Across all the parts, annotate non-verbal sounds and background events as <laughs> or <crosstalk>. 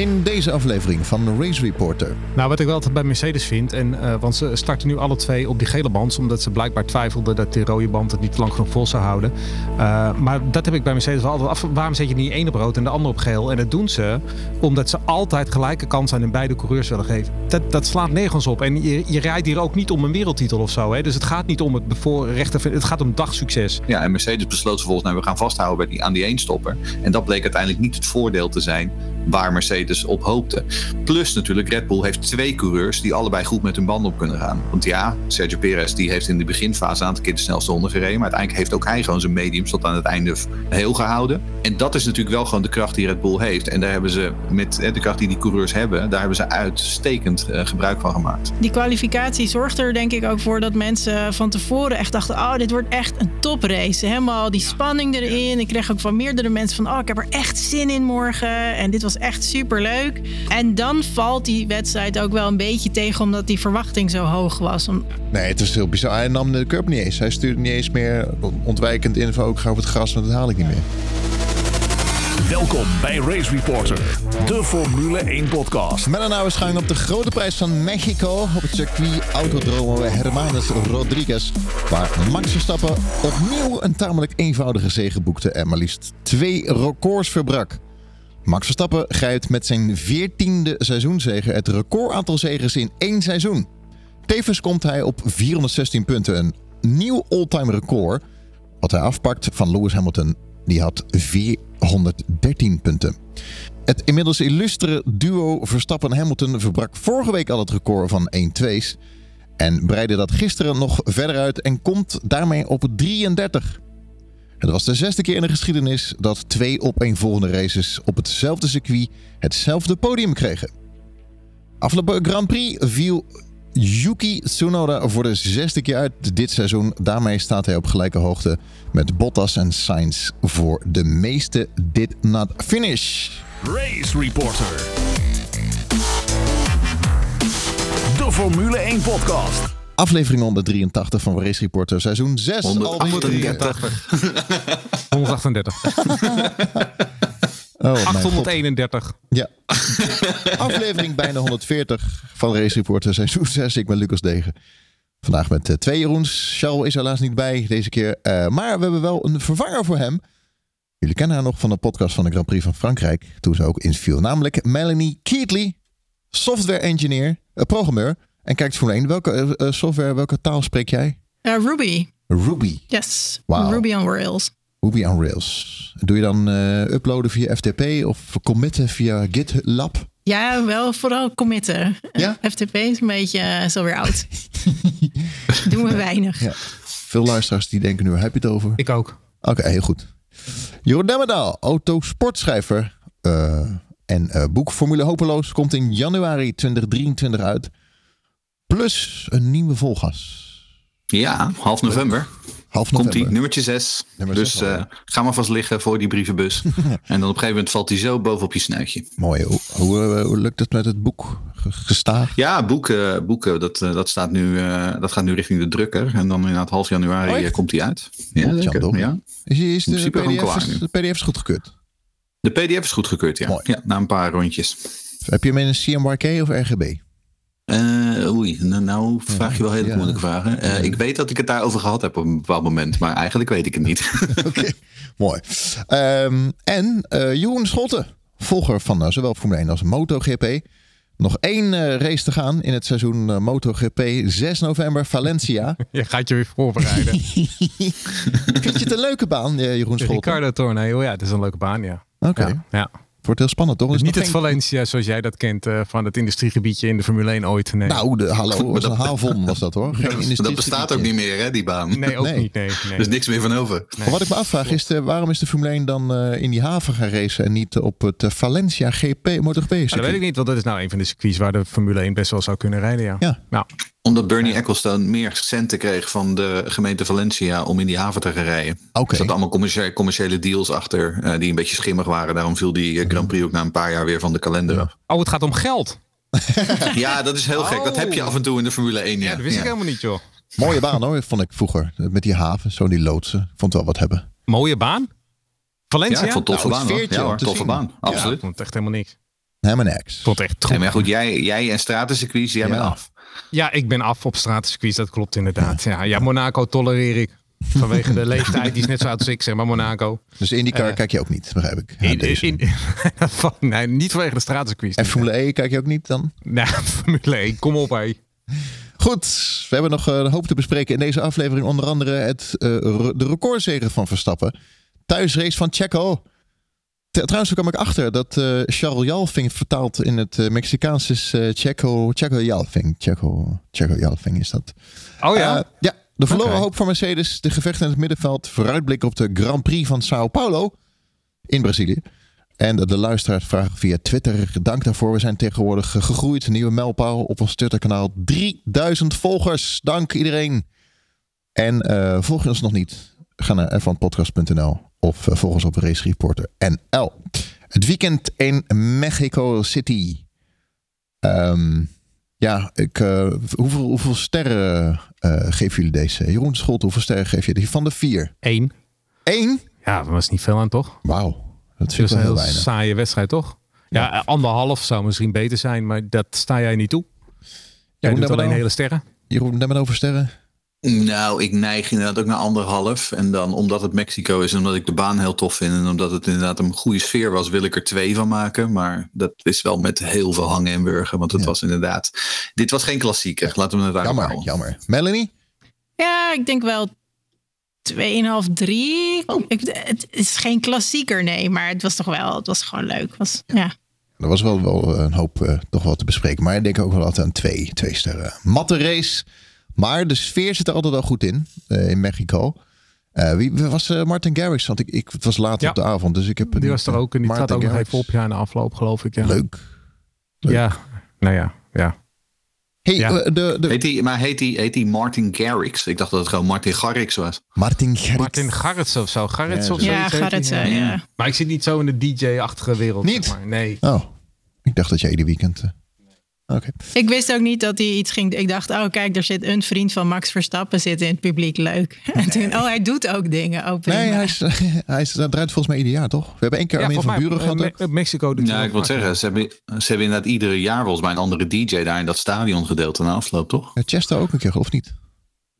in deze aflevering van Race Reporter. Nou, wat ik wel altijd bij Mercedes vind, en, uh, want ze starten nu alle twee op die gele band, omdat ze blijkbaar twijfelden dat die rode band het niet lang genoeg vol zou houden. Uh, maar dat heb ik bij Mercedes wel altijd af. Waarom zet je niet één op rood en de ander op geel? En dat doen ze omdat ze altijd gelijke kans aan in beide coureurs willen geven. Dat, dat slaat nergens op. En je, je rijdt hier ook niet om een wereldtitel of zo. Hè? Dus het gaat niet om het bevoorrechten, het gaat om dagsucces. Ja, en Mercedes besloot vervolgens, nou, we gaan vasthouden bij die, aan die eenstopper. En dat bleek uiteindelijk niet het voordeel te zijn waar Mercedes op hoopte. Plus natuurlijk, Red Bull heeft twee coureurs die allebei goed met hun banden op kunnen gaan. Want ja, Sergio Perez die heeft in de beginfase een aantal keer de snelste ronde gereden. Maar uiteindelijk heeft ook hij gewoon zijn mediums tot aan het einde heel gehouden. En dat is natuurlijk wel gewoon de kracht die Red Bull heeft. En daar hebben ze met de kracht die die coureurs hebben, daar hebben ze uitstekend uh, gebruik van gemaakt. Die kwalificatie zorgt er denk ik ook voor dat mensen van tevoren echt dachten: oh, dit wordt echt een toprace. Helemaal die spanning erin. Ik kreeg ook van meerdere mensen van: oh, ik heb er echt zin in morgen. En dit was echt super leuk. En dan valt die wedstrijd ook wel een beetje tegen, omdat die verwachting zo hoog was. Nee, het is heel bizar. Hij nam de curb niet eens. Hij stuurde niet eens meer ontwijkend info. Ook ga over het gras, want dat haal ik niet meer. Welkom bij Race Reporter, de Formule 1 podcast. Met een schuin op de grote prijs van Mexico op het circuit Autodromo Hermanos Rodriguez. Waar Max Verstappen opnieuw een tamelijk eenvoudige zege boekte en maar liefst twee records verbrak. Max Verstappen grijpt met zijn 14e seizoenzege het record aantal zegens in één seizoen. Tevens komt hij op 416 punten, een nieuw all-time record. Wat hij afpakt van Lewis Hamilton, die had 413 punten. Het inmiddels illustere duo Verstappen-Hamilton verbrak vorige week al het record van 1-2's. En breidde dat gisteren nog verder uit en komt daarmee op 33. Het was de zesde keer in de geschiedenis dat twee opeenvolgende races op hetzelfde circuit hetzelfde podium kregen. Afgelopen Grand Prix viel Yuki Tsunoda voor de zesde keer uit dit seizoen. Daarmee staat hij op gelijke hoogte met Bottas en Sainz voor de meeste did not finish. Race Reporter. De Formule 1 podcast. Aflevering 183 van Race Reporter, seizoen 6. 138. 138. Oh, 831. Ja. Aflevering bijna 140 van Race Reporter, seizoen 6. Ik ben Lucas Degen. Vandaag met uh, twee Jeroens. Charles is helaas niet bij deze keer. Uh, maar we hebben wel een vervanger voor hem. Jullie kennen haar nog van de podcast van de Grand Prix van Frankrijk. Toen ze ook interview. Namelijk Melanie Keatley. Software engineer, uh, programmeur. En kijkt voor één. Welke software, welke taal spreek jij? Ruby. Ruby. Yes. Wow. Ruby on Rails. Ruby on Rails. Doe je dan uh, uploaden via FTP of committen via GitLab? Ja, wel vooral committen. Ja? FTP is een beetje uh, zo weer oud. <laughs> Doen we weinig. Ja. Veel luisteraars die denken nu, heb je het over? Ik ook. Oké, okay, heel goed. Jeroen Demmerdaal, autosportschrijver uh, en boek Formule Hopeloos komt in januari 2023 uit. Plus een nieuwe volgas. Ja, half november. Half Komt november. hij, nummertje 6. Nummer dus zes uh, ja. ga maar vast liggen voor die brievenbus. <laughs> en dan op een gegeven moment valt hij zo bovenop je snuitje. Mooi. Hoe, hoe, hoe lukt het met het boek? Gestaag? Ja, boeken, boeken dat, dat, staat nu, uh, dat gaat nu richting de drukker. En dan inderdaad half januari oh, komt hij uit. Ja, zeker. Ja. Is, is de, PDF, is, de PDF is goedgekeurd? De PDF is goedgekeurd, ja. Mooi. ja. Na een paar rondjes. Heb je hem in een CMYK of RGB? Uh, oei, nou, nou vraag je wel hele Ja. moeilijke vragen. Uh, ik weet dat ik het daarover gehad heb op een bepaald moment, maar eigenlijk weet ik het niet. <laughs> Oké, mooi. Um, en uh, Jeroen Scholte, volger van uh, zowel Formule 1 als MotoGP. Nog één uh, race te gaan in het seizoen uh, MotoGP. 6 november, Valencia. <laughs> Je gaat je weer voorbereiden. <laughs> Vind je het een leuke baan, uh, Jeroen Scholte? Ricardo Torneo, ja, het is een leuke baan, ja. Oké. Okay. Ja, ja. Het wordt heel spannend, toch? Dus Is niet het geen- Valencia zoals jij dat kent uh, van het industriegebiedje in de Formule 1 ooit. Nee, Nou, de, hallo, was een havon was dat hoor. <laughs> Geen dat bestaat ook niet meer, hè, die baan. nee ook Nee. niet. Nee, nee. Er is niks meer van over. Maar wat ik me afvraag is, de, waarom is de Formule 1 dan eh, in die haven gaan racen en niet op het eh, Valencia GP MotoGP Ja, dat weet ik niet, want dat is nou een van de circuits waar de Formule 1 best wel zou kunnen rijden, ja. Ja. Nou, Omdat Bernie Ecclestone meer centen kreeg van de gemeente Valencia om in die haven te gaan rijden. Oké. Er zaten allemaal commerciële, commerciële deals achter eh, die een beetje schimmig waren. Daarom viel die eh, Grand Prix ook na een paar jaar weer van de kalender af. oh, het gaat om geld. <laughs> Ja, dat is heel gek. Dat heb je af en toe in de Formule 1. Ja, Ja, dat wist Ja. ik helemaal niet, joh. Mooie baan hoor, vond ik vroeger. Met die haven, zo die loodsen. Ik vond het wel wat hebben. Mooie baan? Valencia? Ja, ik vond het toffe Nou, baan. hoor. Ja, hoor, toffe zien. baan. Ja, Absoluut. ik vond het echt helemaal niks. Helemaal niks. Tot echt Nee, goed. maar goed, jij, jij en stratencircuits, jij Ja. bent af. Ja, ik ben af op stratencircuits, dat klopt inderdaad. Ja, ja, Monaco tolereer ik. Vanwege de leeftijd, die is net zo oud als ik, zeg maar, Monaco. Dus IndyCar Eh. kijk je ook niet, begrijp ik. In, <laughs> nee, niet vanwege de stratencircuits. en Formule E kijk je ook niet dan? Nee, <laughs> Formule 1, kom op hé. Goed, we hebben nog eh, een hoop te bespreken in deze aflevering. Onder andere het, re- de recordzege van Verstappen. Thuisrace van Checo. Trouwens, kwam ik achter dat eh, Charles Jalving vertaald in het eh, Mexicaans is eh, Checo, Checo Jalving. Checo, Checo Jalving is dat. Oh ja? Eh, ja, de verloren hoop van Mercedes. De gevechten in het middenveld. Vooruitblik op de Grand Prix van Sao Paulo in Brazilië. En de, luisteraars vragen via Twitter. Dank daarvoor. We zijn tegenwoordig eh, gegroeid. Een nieuwe mijlpaal op ons Twitterkanaal. 3000 volgers. Dank iedereen. En eh, volg je ons nog niet? Ga naar f1podcast.nl of eh, volg ons op Race Reporter NL. Het weekend in Mexico City. Ehm, ja, ik, eh, hoeveel, hoeveel sterren eh, geven jullie deze? Jeroen Scholt, hoeveel sterren geef je? Die Van de vier. Eén. Eén? Ja, dat was niet veel aan, toch? Wauw. Dat ik een heel weinig. saaie wedstrijd, toch? Ja, anderhalf zou misschien beter zijn, maar dat sta jij niet toe. Jij Jeroen, doet alleen hele sterren. Jeroen, neem maar over sterren. Nou, ik neig inderdaad ook naar anderhalf. En dan omdat het Mexico is en omdat ik de baan heel tof vind. En omdat het inderdaad een goede sfeer was, wil ik er twee van maken. Maar dat is wel met heel veel hangen en wurgen. Want het Ja. was inderdaad. Dit was geen klassieker. Laten we het daarop Jammer, houden. jammer. Melanie? Ja, ik denk wel 2,5, 3. Oh. Ik, het is geen klassieker, nee, maar het was toch wel, het was gewoon leuk. Was, ja. Er was wel, wel een hoop eh, toch wel te bespreken. Maar ik denk ook wel altijd aan twee, twee sterren. Matte race. Maar de sfeer zit er altijd wel goed in. eh, in Mexico. Eh, wie wie was eh, Martin Garrix? Want ik, ik, het was laat Ja. op de avond. Dus ik heb Die niet, was er ook en die Martin trad ook nog Garrix. even op ja, in de afloop, geloof ik. Ja, Leuk. ja. nou ja, ja. Hey, Ja. de, de, Heet die, maar heet die, heet die Martin Garrix? Ik dacht dat het gewoon Martin Garrix was. Martin Garrix. Martin Garrits of zo. Garrits Ja, of zo. Ja, Garretsen, ja. Maar ik zit niet zo in de DJ-achtige wereld. Niet? Zeg maar. Nee. Oh, ik dacht dat jij ieder weekend... Oké. Ik wist ook niet dat hij iets ging. Ik dacht, oh kijk, daar zit een vriend van Max Verstappen zitten in het publiek. Leuk. <laughs> En toen, oh, hij doet ook dingen. Oh, prima. Nee, hij, is, <laughs> hij is, dat draait volgens mij ieder jaar, toch? We hebben één keer Ja, volgens van mij, Buren gehad. eh, ook. Me- Mexico doet Ja, ik wil zeggen, ze hebben, ze hebben inderdaad iedere jaar volgens mij een andere DJ daar in dat stadion gedeeld na afloop, toch? Ja, Chester ook een keer, of niet?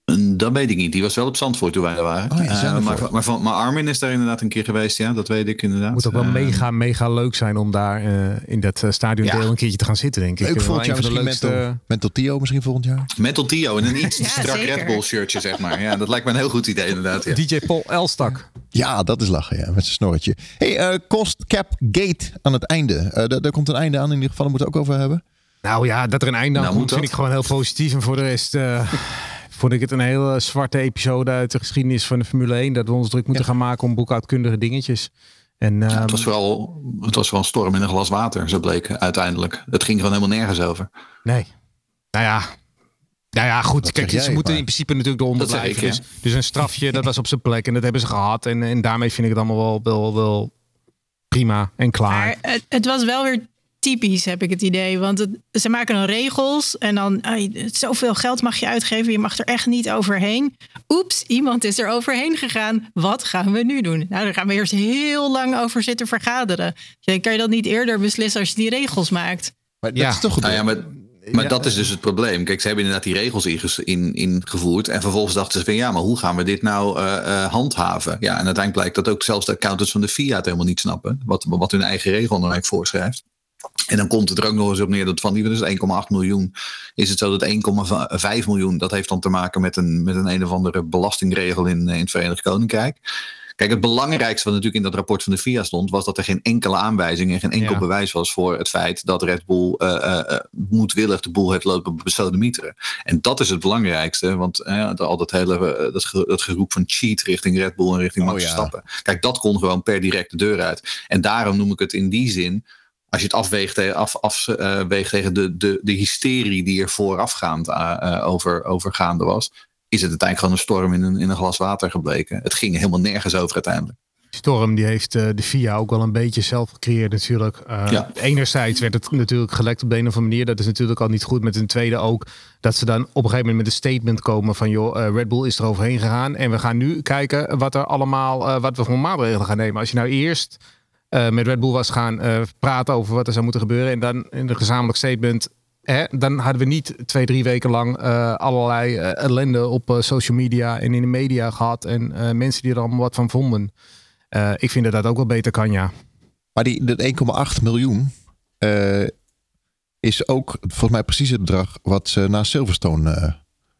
En Dat weet ik niet. Die was wel op Zandvoort toen wij er waren. Oh ja, Eh, maar, maar, van- maar Armin is daar inderdaad een keer geweest, ja. Dat weet ik inderdaad. Het moet ook wel Eh, mega, mega leuk zijn om daar eh, in dat eh, stadion Ja. een keertje te gaan zitten, denk ik. Leuk volgend jaar een van de misschien leukste- Mental, Mental Tio misschien volgend jaar. Mental Tio en een iets <laughs> Ja, strak zeker. Red Bull shirtje, zeg maar. Ja, dat lijkt me een heel goed idee inderdaad. Ja. DJ Paul Elstak. Ja, dat is lachen, ja, met zijn snorretje. hey, eh, Cost Cap Gate aan het einde. Eh, daar, komt een einde aan, in ieder geval, daar moeten we het ook over hebben. Nou ja, dat er een einde aan Nou, komt vind dat? ik gewoon heel positief. En voor de rest eh, <laughs> vond ik het een hele zwarte episode uit de geschiedenis van de Formule 1. Dat we ons druk moeten Ja. gaan maken om boekhoudkundige dingetjes. En Ja, ehm, het, was vooral, het was vooral een storm in een glas water, zo bleek uiteindelijk. Het ging gewoon helemaal nergens over. nee. Nou ja. Nou ja, goed. Dat Kijk, ze jij, moeten maar- in principe natuurlijk eronder blijven. ik, ja. dus, dus een strafje, dat was op zijn plek. En dat hebben ze gehad. En, en daarmee vind ik het allemaal wel, wel, wel prima en klaar. Maar het, het was wel weer typisch, heb ik het idee. Want het, ze maken dan regels en dan zoveel geld mag je uitgeven. Je mag er echt niet overheen. Oeps, iemand is er overheen gegaan. Wat gaan we nu doen? Nou, daar gaan we eerst heel lang over zitten vergaderen. Kan je dat niet eerder beslissen als je die regels maakt? Maar dat Ja. is toch goed. Nou ja, maar, maar Ja, dat is dus het probleem. Kijk, ze hebben inderdaad die regels in, ingevoerd. En vervolgens dachten ze van ja, maar hoe gaan we dit nou eh, eh, handhaven? Ja, en uiteindelijk blijkt dat ook zelfs de accountants van de Fiat helemaal niet snappen. Wat, wat hun eigen regel dan eigenlijk voorschrijft. En dan komt het er ook nog eens op neer dat van die dus 1,8 miljoen is het zo dat 1,5 miljoen dat heeft dan te maken met een, met een een of andere belastingregel in, eh, in het Verenigd Koninkrijk. Kijk, het belangrijkste wat natuurlijk in dat rapport van de FIA stond, was dat er geen enkele aanwijzing en geen enkel Ja. bewijs was voor het feit dat Red Bull eh, eh, moedwillig de boel heeft lopen besodemieteren. En dat is het belangrijkste, want al dat hele dat, dat geroep van cheat richting Red Bull en richting Oh, Max ja. Verstappen. Kijk, dat kon gewoon per direct de deur uit. En daarom noem ik het in die zin als je het afweegt, tegen- af, afweegt tegen de, de, de hysterie die er voorafgaand uh, uh, over, overgaande was, is het uiteindelijk gewoon een storm in een, in een glas water gebleken. Het ging helemaal nergens over uiteindelijk. Storm die heeft de VIA ook wel een beetje zelf gecreëerd natuurlijk. Uh, ja. Enerzijds werd het natuurlijk gelekt op de een of andere manier. Dat is natuurlijk al niet goed. Met een tweede ook dat ze dan op een gegeven moment met een statement komen van joh, uh, Red Bull is er overheen gegaan. En we gaan nu kijken wat er allemaal, uh, wat we voor maatregelen gaan nemen. Als je nou eerst eh, met Red Bull was gaan eh, praten over wat er zou moeten gebeuren. En dan in een gezamenlijk statement. Hè, dan hadden we niet twee, drie weken lang eh, allerlei ellende op social media en in de media gehad. En mensen die er allemaal wat van vonden. Ik vind dat dat ook wel beter kan, ja. Maar die, dat 1,8 miljoen is ook volgens mij precies het bedrag wat ze naar Silverstone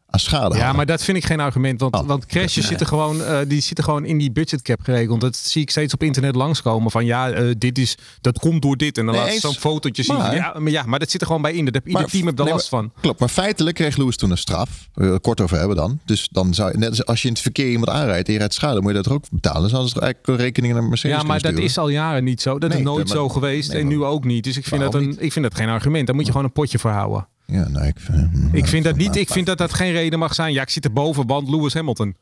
aan schade Ja, hadden. maar dat vind ik geen argument. Want, Oh, want crashes nee. zitten, gewoon, eh, die zitten gewoon in die budgetcap geregeld. Dat zie ik steeds op internet langskomen. Van ja, eh, dit is, dat komt door dit. En dan Nee, laat ze eens. zo'n fotootje zien. Maar- ja, maar ja, maar dat zit er gewoon bij in. Dat heb, ieder Maar- team er nee, last van. Klopt, maar feitelijk kreeg Lewis toen een straf. Eh, kort over hebben dan. Dus dan zou je, net als als je in het verkeer iemand aanrijdt en je rijdt schade, moet je dat er ook betalen. Dus hadden ze eigenlijk rekeningen naar Mercedes Ja, maar dat is al jaren niet zo. Dat is nooit maar- zo geweest. en nu ook niet. Dus ik vind, dat een, ik vind dat geen argument. Daar moet je gewoon een potje voor houden. Ja, nou, ik vind, Ik vind dat niet. Ik vind dat dat geen reden mag zijn. Ja, ik zit erboven, want Lewis Hamilton.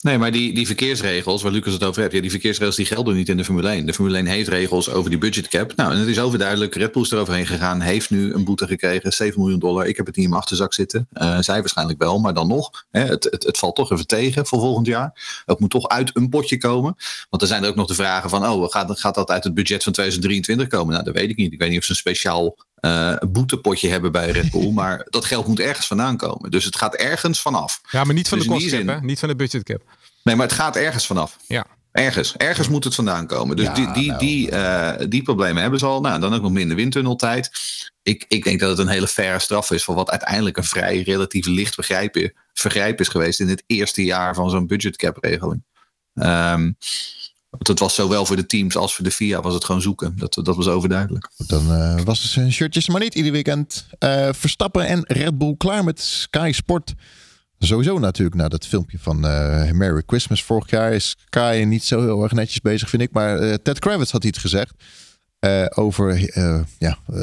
Nee, maar die, die verkeersregels, waar Lucas het over heeft, ja, die verkeersregels die gelden niet in de Formule 1. De Formule 1 heeft regels over die budgetcap. Nou, en het is overduidelijk. Red Bull is eroverheen gegaan, heeft nu een boete gekregen, 7 miljoen dollar. Ik heb het niet in mijn achterzak zitten. Eh, zij waarschijnlijk wel, maar dan nog. Hè, het, het, het valt toch even tegen voor volgend jaar. Het moet toch uit een potje komen. Want er zijn er ook nog de vragen van, oh, gaat, gaat dat uit het budget van 2023 komen? Nou, dat weet ik niet. Ik weet niet of ze een speciaal eh, boetepotje hebben bij Red Bull. <laughs> maar dat geld moet ergens vandaan komen. Dus het gaat ergens vanaf. Ja, maar niet van Dus de hè? Niet van de budgetcap. Nee, maar het gaat ergens vanaf. Ja. Ergens. Ergens moet het vandaan komen. Dus Ja, die, die, nou. die, eh, die problemen hebben ze al. Nou, dan ook nog minder windtunneltijd. Ik, ik denk dat het een hele faire straf is voor wat uiteindelijk een vrij relatief licht begrijp, vergrijp is geweest in het eerste jaar van zo'n budgetcap regeling. Want het was zowel voor de teams als voor de FIA was het gewoon zoeken. Dat, dat was overduidelijk. Dan eh, was het zijn shirtjes maar niet ieder weekend. Eh, Verstappen en Red Bull klaar met Sky Sport. Sowieso natuurlijk na dat filmpje van eh, Merry Christmas vorig jaar is Sky niet zo heel erg netjes bezig, vind ik. Maar Ted Kravitz had iets gezegd eh, over, eh, ja, eh,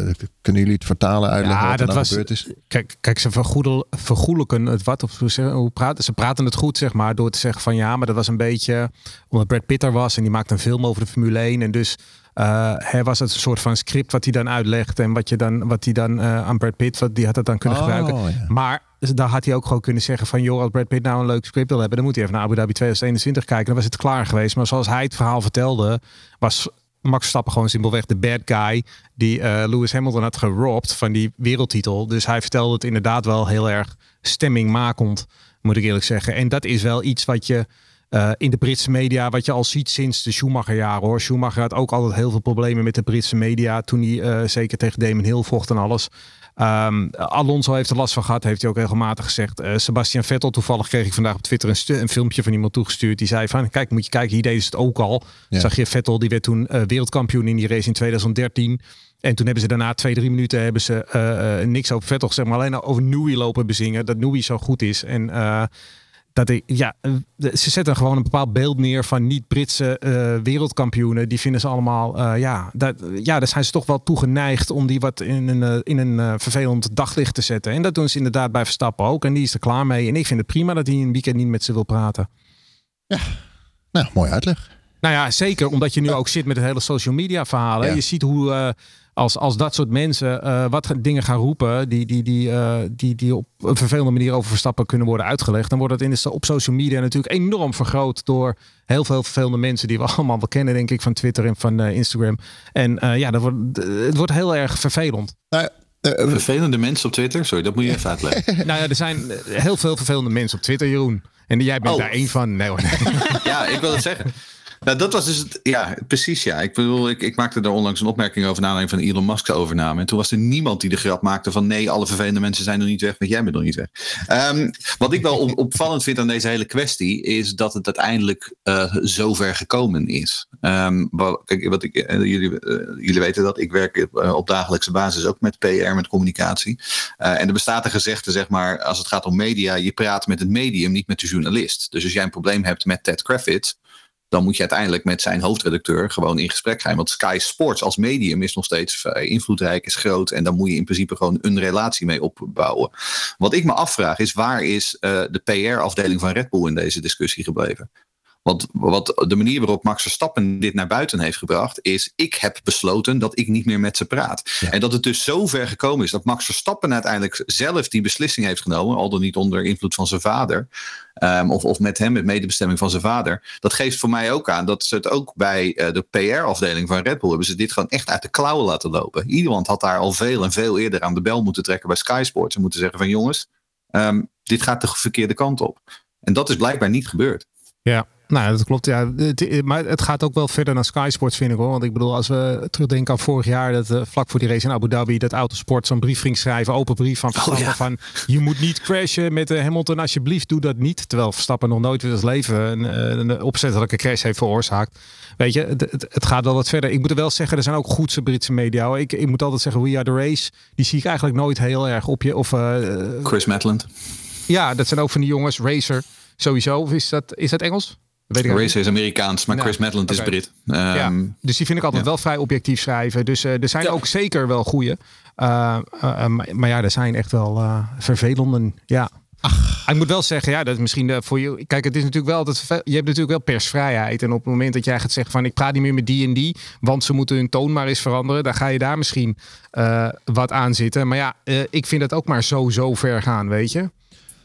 kunnen jullie het vertalen, uitleggen Ja, wat er dat nou was- gebeurd is? Kijk, kijk ze vergoedel, vergoelijken het wat. Of hoe, zeggen- hoe praten ze? praten het goed, zeg maar. Door te zeggen van ja, maar dat was een beetje. Omdat Brad Pitt er was en die maakte een film over de Formule 1. En dus hij was het een soort van script wat hij dan uitlegt. En wat, je dan, wat hij dan aan Brad Pitt, wat, die had het dan kunnen Oh, gebruiken. ja. Maar daar had hij ook gewoon kunnen zeggen van joh, als Brad Pitt nou een leuk script wil hebben, dan moet hij even naar Abu Dhabi 2021 kijken. Dan was het klaar geweest. Maar zoals hij het verhaal vertelde, was Max Verstappen gewoon simpelweg de bad guy die eh, Lewis Hamilton had geropt van die wereldtitel. Dus hij vertelde het inderdaad wel heel erg stemmingmakend, moet ik eerlijk zeggen. En dat is wel iets wat je eh, in de Britse media, wat je al ziet sinds de Schumacher-jaren hoor. Schumacher had ook altijd heel veel problemen met de Britse media toen hij eh, zeker tegen Damon Hill vocht en alles. Ehm, Alonso heeft er last van gehad, heeft hij ook regelmatig gezegd. Eh, Sebastian Vettel, toevallig kreeg ik vandaag op Twitter een, een filmpje van iemand toegestuurd. Die zei van, kijk, moet je kijken, hier deden ze het ook al. Ja. Zag je Vettel, die werd toen wereldkampioen in die race in 2013. En toen hebben ze daarna twee, drie minuten hebben ze niks over Vettel gezegd, maar alleen over Newey lopen bezingen. Dat Newey zo goed is. En dat ik, ja, eh, ze zetten gewoon een bepaald beeld neer van niet-Britse eh, wereldkampioenen. Die vinden ze allemaal, eh, ja, dat, ja, daar zijn ze toch wel toe geneigd om die wat in een, in een vervelend daglicht te zetten. En dat doen ze inderdaad bij Verstappen ook. En die is er klaar mee. En ik vind het prima dat hij een weekend niet met ze wil praten. Nou, mooi uitleg. Nou ja, zeker omdat je nu ook zit met het hele social media verhalen. Ja. Je ziet hoe als, als dat soort mensen eh, wat ge- dingen gaan roepen die, die, die, eh, die, die op een vervelende manier over Verstappen kunnen worden uitgelegd. Dan wordt het in de, op social media natuurlijk enorm vergroot door heel veel vervelende mensen die we <laughs> allemaal wel kennen, denk ik, van Twitter en van eh, Instagram. En eh, ja, dat wordt, het wordt heel erg vervelend. Nou, Vervelende mensen op Twitter? Sorry, dat moet je even uitleggen. <laughs> nou ja, er zijn heel veel vervelende mensen op Twitter, Jeroen. En jij bent Oh. daar één van. Nee hoor. <laughs> Ja, ik wil het zeggen. Nou, dat was dus het. Ja, precies. Ja, ik bedoel, ik, ik maakte daar onlangs een opmerking over naar aanleiding van Elon Musk's overname. En toen was er niemand die de grap maakte van nee, alle vervelende mensen zijn nog niet weg, maar jij bent nog niet weg. Ehm, wat ik wel op- <laughs> opvallend vind aan deze hele kwestie is dat het uiteindelijk eh zo ver gekomen is. Ehm, wat, kijk, wat ik, eh, jullie, eh, jullie weten dat ik werk eh, op dagelijkse basis ook met PR, met communicatie. Eh, en er bestaat een gezegde, zeg maar, als het gaat om media, je praat met het medium, niet met de journalist. Dus als jij een probleem hebt met Ted Kravitz, dan moet je uiteindelijk met zijn hoofdredacteur gewoon in gesprek gaan. Want Sky Sports als medium is nog steeds vrij invloedrijk, is groot. En dan moet je in principe gewoon een relatie mee opbouwen. Wat ik me afvraag is, waar is eh, de PR-afdeling van Red Bull in deze discussie gebleven? Want wat de manier waarop Max Verstappen dit naar buiten heeft gebracht, is: ik heb besloten dat ik niet meer met ze praat. En dat het dus zo ver gekomen is dat Max Verstappen uiteindelijk zelf die beslissing heeft genomen, al dan niet onder invloed van zijn vader. Ehm, of, of met hem, met medebestemming van zijn vader. Dat geeft voor mij ook aan dat ze het ook bij eh, de PR-afdeling van Red Bull hebben ze dit gewoon echt uit de klauwen laten lopen. Iemand had daar al veel en veel eerder aan de bel moeten trekken bij Sky Sports en moeten zeggen van jongens, ehm, dit gaat de verkeerde kant op. En dat is blijkbaar niet gebeurd. Ja, nou, dat klopt. Ja. maar het gaat ook wel verder naar Sky Sports, vind ik hoor. Want ik bedoel, als we terugdenken aan vorig jaar, dat uh, vlak voor die race in Abu Dhabi, dat Autosport zo'n brief ging schrijven, open brief van Verstappen oh, van je moet niet crashen met uh, Hamilton, alsjeblieft doe dat niet. Terwijl Verstappen nog nooit in zijn leven een, eh, een, opzettelijke crash heeft veroorzaakt. Weet je, het, het, het, gaat wel wat verder. Ik moet er wel zeggen, er zijn ook goedse Britse media. Ik, ik moet altijd zeggen, We Are The Race, die zie ik eigenlijk nooit heel erg op je. Of, Chris Matland. Ja, dat zijn ook van die jongens. Racer, sowieso. Of is dat, is dat Engels? Weet ik Race is Amerikaans, maar Chris Madland is Brit. ja, ehm, dus die vind ik altijd wel vrij objectief schrijven. Dus uh, er zijn ook zeker wel goede. Uh, uh, maar ja, er zijn echt wel vervelenden. Ja. Ach. Ik moet wel zeggen, ja, dat is misschien voor je. Kijk, het is natuurlijk wel dat je hebt natuurlijk wel persvrijheid. En op het moment dat jij gaat zeggen van ik praat niet meer met die en die, want ze moeten hun toon maar eens veranderen, dan ga je daar misschien wat aan zitten. Maar ja, ik vind het ook maar zo, zo ver gaan, weet je.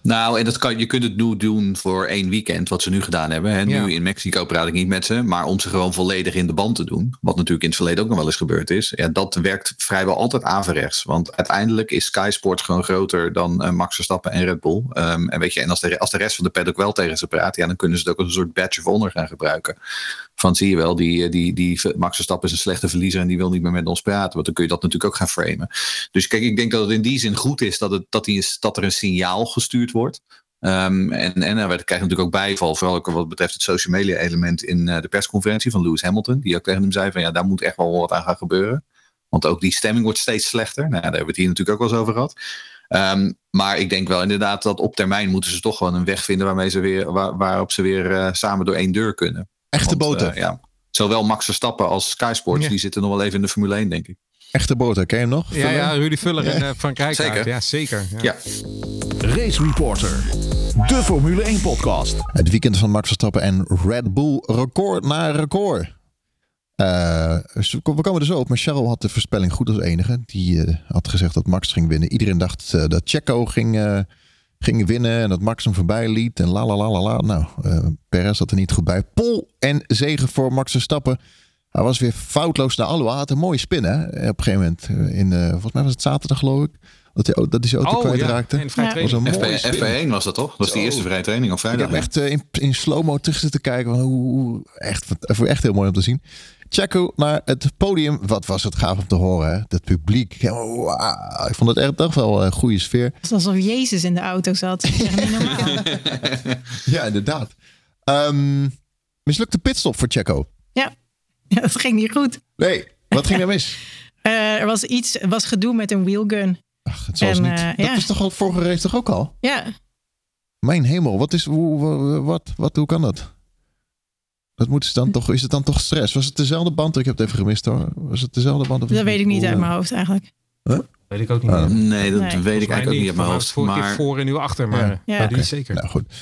Nou, en dat kan, je kunt het nu doen voor één weekend, wat ze nu gedaan hebben. Hè. Nu in Mexico praat ik niet met ze, maar om ze gewoon volledig in de band te doen, wat natuurlijk in het verleden ook nog wel eens gebeurd is, ja, dat werkt vrijwel altijd averechts. Want uiteindelijk is Sky Sports gewoon groter dan uh, Max Verstappen en Red Bull. Um, en weet je, en als de, als de rest van de paddock wel tegen ze praat, ja, dan kunnen ze het ook als een soort badge of honor gaan gebruiken. Van zie je wel, die, die, die Max Verstappen is een slechte verliezer en die wil niet meer met ons praten. Want dan kun je dat natuurlijk ook gaan framen. Dus kijk, ik denk dat het in die zin goed is dat, het, dat, die, dat er een signaal gestuurd wordt. Um, en, en er krijgt natuurlijk ook bijval, vooral ook wat betreft het social media element in uh, de persconferentie van Lewis Hamilton. Die ook tegen hem zei van ja, daar moet echt wel wat aan gaan gebeuren. Want ook die stemming wordt steeds slechter. Nou, daar hebben we het hier natuurlijk ook wel eens over gehad. Um, maar ik denk wel inderdaad dat op termijn moeten ze toch gewoon een weg vinden waarmee ze weer, waar, waarop ze weer uh, samen door één deur kunnen. Echte boten. Uh, ja, zowel Max Verstappen als Sky Sports, die zitten nog wel even in de Formule 1, denk ik. Echte boten, ken je hem nog? Ja, ja Rudy Vuller en uh, Frank Rijkaard. Zeker. Ja, zeker. Ja. ja. Race Reporter, de Formule 1 podcast. Het weekend van Max Verstappen en Red Bull record na record. Uh, we komen er zo op, maar Cheryl had de voorspelling goed als enige. Die uh, had gezegd dat Max ging winnen. Iedereen dacht uh, dat Checo ging, ging winnen en dat Max hem voorbij liet. En la la la la la. Nou, Perez zat er niet goed bij. Pol en zegen voor Max Verstappen. Hij was weer foutloos naar Aloha. Had een mooie spin hè. Op een gegeven moment. In, volgens mij was het zaterdag geloof ik. Dat hij, dat hij zijn auto oh, kwijtraakte. Ja, training. Was een F1 was dat toch? Dat was die eerste vrije training op vrijdag. Ik heb echt in, in slow-mo terug zitten kijken. Hoe, echt, echt heel mooi om te zien. Checo naar het podium. Wat was het gaaf om te horen. Hè? Het publiek. wow. Ik vond het echt toch wel een goede sfeer. Het was alsof Jezus in de auto zat. <laughs> ja, inderdaad. Um, mislukte pitstop voor Checo. Ja. Ja, <laughs> dat ging niet goed. Nee, wat ging er mis? Uh, <laughs> er was iets, was gedoe met een wheelgun. Ach, het niet. Uh, dat ja. is toch al vorige race toch ook al? Ja. Mijn hemel, wat is, hoe, wat, wat, hoe kan dat? Dat moet dan toch, is het dan toch stress? Was het dezelfde band? Ik heb het even gemist hoor. Was het dezelfde band? Of dat weet ik niet uit mijn hoofd eigenlijk. Huh? Weet ik ook niet. Uh, nee, dat nee. weet ik eigenlijk ook niet uit mijn hoofd. Voor maar... voor en nu achter, maar ja. ja. Okay. zeker. Nou goed.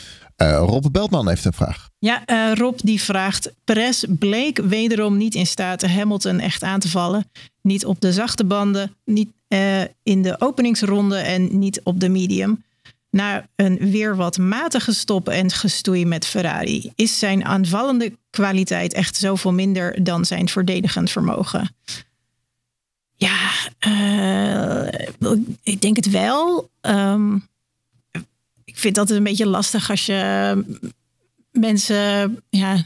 Uh, Rob Beltman heeft een vraag. Ja, uh, Rob die vraagt: Perez bleek wederom niet in staat Hamilton echt aan te vallen. Niet op de zachte banden, niet uh, in de openingsronde en niet op de medium. Na een weer wat matige stop en gestoei met Ferrari is zijn aanvallende kwaliteit echt zoveel minder dan zijn verdedigend vermogen. Ja, ik denk het wel. Um, ik vind dat een beetje lastig als je mensen ja,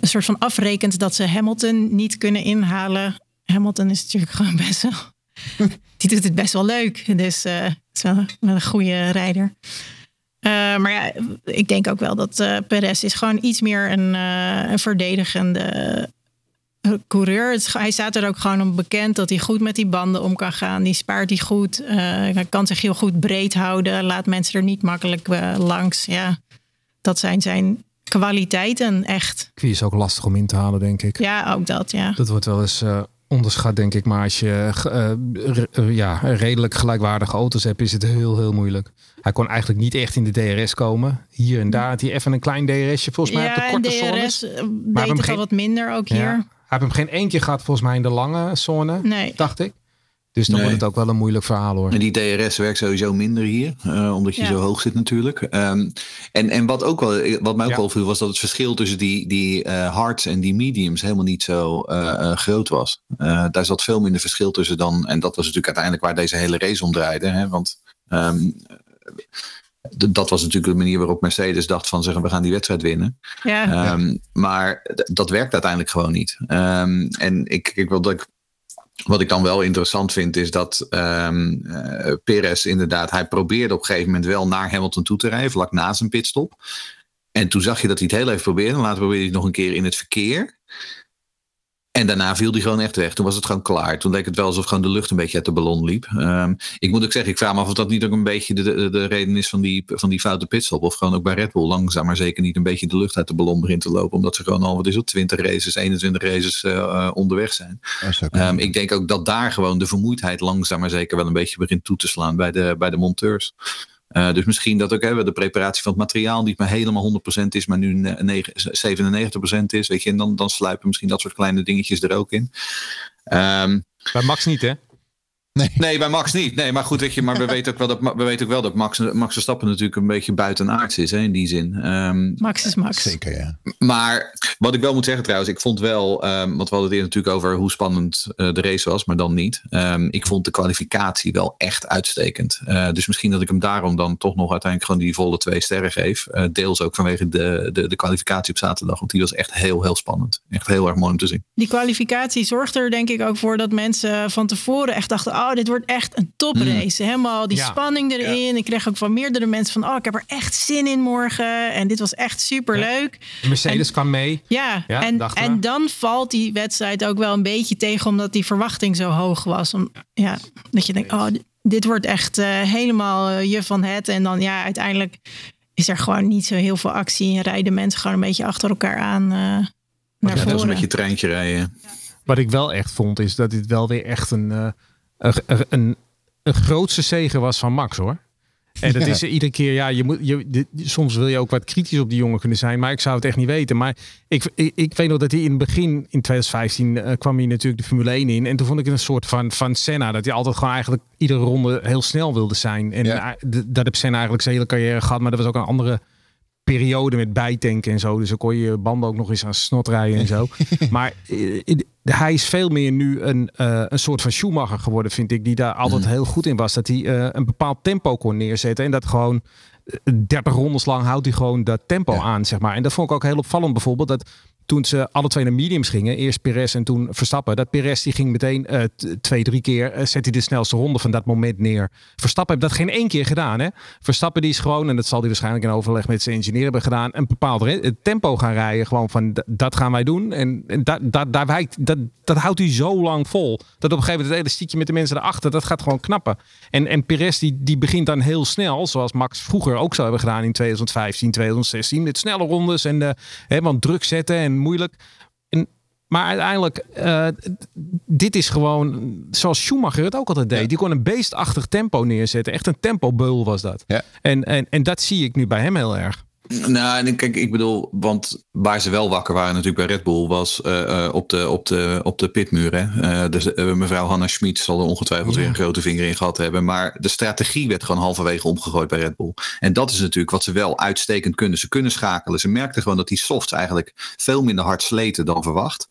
een soort van afrekent dat ze Hamilton niet kunnen inhalen. Hamilton is natuurlijk gewoon <laughs> best wel. die doet het best wel leuk. Dus uh, is wel, een goede rijder. Uh, maar ja, ik denk ook wel dat uh, Perez is gewoon iets meer een, een verdedigende coureur. hij staat er ook gewoon om bekend dat hij goed met die banden om kan gaan. Die spaart hij goed. hij kan zich heel goed breed houden. Laat mensen er niet makkelijk langs. Ja, dat zijn zijn kwaliteiten echt. Qui is ook lastig om in te halen, denk ik. Ja, ook dat, ja. Dat wordt wel eens onderschat, denk ik. Maar als je uh, re, ja, redelijk gelijkwaardige auto's hebt, is het heel, heel moeilijk. Hij kon eigenlijk niet echt in de DRS komen. Hier en daar had hij even een klein DRSje, volgens mij ja, op de korte DRS zones. Maar deed al wat minder ook hier. Ja, hij heeft hem geen keer gehad, volgens mij, in de lange zone, Nee. dacht ik. Dus dan Nee. wordt het ook wel een moeilijk verhaal, hoor. En die DRS werkt sowieso minder hier, eh, omdat je Ja. zo hoog zit natuurlijk. Ehm, en, en wat, ook wel, wat mij ook Ja. wel viel, was dat het verschil tussen die, die eh, hards en die mediums helemaal niet zo eh, groot was. Eh, daar zat veel minder verschil tussen dan. En dat was natuurlijk uiteindelijk waar deze hele race om draaide. Hè, want ehm, dat was natuurlijk de manier waarop Mercedes dacht van zeggen we gaan die wedstrijd winnen. Ja. Ehm, Maar dat werkt uiteindelijk gewoon niet. Ehm, en ik, ik wil dat ik. Wat ik dan wel interessant vind, is dat ehm eh, Perez inderdaad, hij probeerde op een gegeven moment wel naar Hamilton toe te rijden, vlak na zijn pitstop. En toen zag je dat hij het heel even probeerde. En later probeerde hij het nog een keer in het verkeer. En daarna viel hij gewoon echt weg. Toen was het gewoon klaar. Toen leek het wel alsof gewoon de lucht een beetje uit de ballon liep. Ehm, ik moet ook zeggen, ik vraag me af of dat niet ook een beetje de, de, de reden is van die, van die foute pitstop. Of gewoon ook bij Red Bull langzaam maar zeker niet een beetje de lucht uit de ballon begint te lopen. Omdat ze gewoon al, wat is het, 20 races, 21 races eh, eh, onderweg zijn. Ehm, ik denk ook dat daar gewoon de vermoeidheid langzaam maar zeker wel een beetje begint toe te slaan bij de, bij de monteurs. Eh, dus misschien dat ook hè, de preparatie van het materiaal niet meer helemaal 100% is, maar nu ne- negen- 97% is. Weet je, en dan, dan sluipen misschien dat soort kleine dingetjes er ook in. Ehm, Bij Max niet, hè? Nee, bij Max niet. Nee, maar goed, weet je, maar we <laughs> weten ook wel dat, we weten ook wel dat Max, Max Verstappen natuurlijk een beetje buitenaards is hè, in die zin. Ehm, Max is Max. Zeker, ja. maar wat ik wel moet zeggen trouwens, ik vond wel, ehm, want we hadden het eerder natuurlijk over hoe spannend eh, de race was, maar dan niet. Ehm, ik vond de kwalificatie wel echt uitstekend. Eh, dus misschien dat ik hem daarom dan toch nog uiteindelijk gewoon die volle twee sterren geef. Eh, deels ook vanwege de, de, de kwalificatie op zaterdag, want die was echt heel, heel spannend. Echt heel erg mooi om te zien. Die kwalificatie zorgt er denk ik ook voor dat mensen van tevoren echt dachten: oh, dit wordt echt een toprace. Helemaal die Ja. spanning erin. Ik kreeg ook van meerdere mensen van: oh, ik heb er echt zin in morgen. En dit was echt super leuk. Mercedes kwam mee. Ja, Ja, en, en dan valt die wedstrijd ook wel een beetje tegen, omdat die verwachting zo hoog was. Om, ja, dat je denkt: oh, dit- wordt echt eh, helemaal eh, je van het. En dan ja, uiteindelijk is er gewoon niet zo heel veel actie. En rijden mensen gewoon een beetje achter elkaar aan. eh, naar Ja, dat voren. een beetje treintje rijden. Wat ik wel echt vond, is dat dit wel weer echt een, eh, een, een, een grootste zegen was van Max hoor. En dat Ja. is iedere keer, ja, je moet, je, soms wil je ook wat kritisch op die jongen kunnen zijn, maar ik zou het echt niet weten. Maar ik, ik, ik weet nog dat hij in het begin, in 2015, eh, kwam hij natuurlijk de Formule 1 in. En toen vond ik het een soort van, van Senna, dat hij altijd gewoon eigenlijk iedere ronde heel snel wilde zijn. En Ja. eh, dat heb Senna eigenlijk zijn hele carrière gehad, maar dat was ook een andere periode met bijtanken en zo. Dus dan kon je je banden ook nog eens aan snot rijden en zo. <laughs> maar eh, hij is veel meer nu een, eh, een soort van Schumacher geworden, vind ik. Die daar altijd heel goed in was. Dat hij eh, een bepaald tempo kon neerzetten. En dat gewoon eh, 30 rondes lang houdt hij gewoon dat tempo Ja. aan, zeg maar. En dat vond ik ook heel opvallend bijvoorbeeld. Dat toen ze alle twee naar mediums gingen, eerst Perez en toen Verstappen, dat Perez die ging meteen eh, twee, drie keer, eh, zet hij de snelste ronde van dat moment neer. Verstappen heeft dat geen één keer gedaan. Hè? Verstappen die is gewoon, en dat zal hij waarschijnlijk in overleg met zijn engineer hebben gedaan, een bepaald tempo gaan rijden. Gewoon van dat gaan wij doen. En, en dat, daar wijkt, dat, dat houdt hij zo lang vol. Dat op een gegeven moment het elastiekje met de mensen erachter, dat gaat gewoon knappen. En, en Perez die, die begint dan heel snel, zoals Max vroeger ook zou hebben gedaan in 2015, 2016. Met snelle rondes en de, hè, want druk zetten en moeilijk. En, maar uiteindelijk, eh, dit is gewoon zoals Schumacher het ook altijd deed. Ja. Die kon een beestachtig tempo neerzetten. Echt een tempobeul was dat. Ja. En, en, en dat zie ik nu bij hem heel erg. Nou, en kijk, ik bedoel, want waar ze wel wakker waren natuurlijk bij Red Bull was eh, eh, op, de, op, de, op de pitmuur. Hè. Eh, dus, mevrouw Hanna Schmid zal er ongetwijfeld weer een grote vinger in gehad hebben. Maar de strategie werd gewoon halverwege omgegooid bij Red Bull. En dat is natuurlijk wat ze wel uitstekend kunnen. Ze kunnen schakelen. Ze merkten gewoon dat die softs eigenlijk veel minder hard sleten dan verwacht.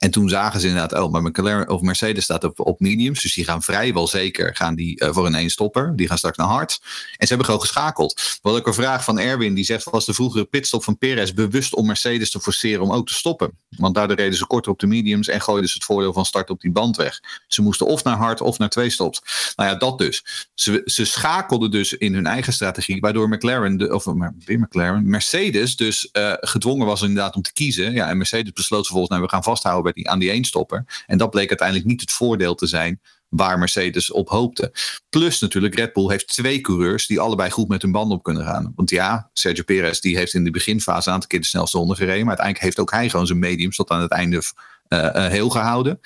En toen zagen ze inderdaad, oh, maar McLaren of Mercedes staat op, op mediums. Dus die gaan vrijwel zeker gaan die, eh, voor een eenstopper. Die gaan straks naar hard. En ze hebben gewoon geschakeld. Wat ik een vraag van Erwin, die zegt, was de vroegere pitstop van Perez bewust om Mercedes te forceren om ook te stoppen? Want daardoor reden ze korter op de mediums en gooiden ze het voordeel van start op die band weg. Ze moesten of naar hard of naar twee stops. Nou ja, dat dus. Ze, ze schakelden dus in hun eigen strategie, waardoor McLaren, de, of weer McLaren, Mercedes dus eh, gedwongen was inderdaad om te kiezen. Ja, en Mercedes besloot vervolgens, nou we gaan vasthouden die, aan die eenstopper. En dat bleek uiteindelijk niet het voordeel te zijn waar Mercedes op hoopte. Plus natuurlijk, Red Bull heeft twee coureurs die allebei goed met hun banden op kunnen gaan. Want ja, Sergio Perez die heeft in de beginfase een aantal keer de snelste ronde gereden. Maar uiteindelijk heeft ook hij gewoon zijn mediums tot aan het einde eh, eh, heel gehouden.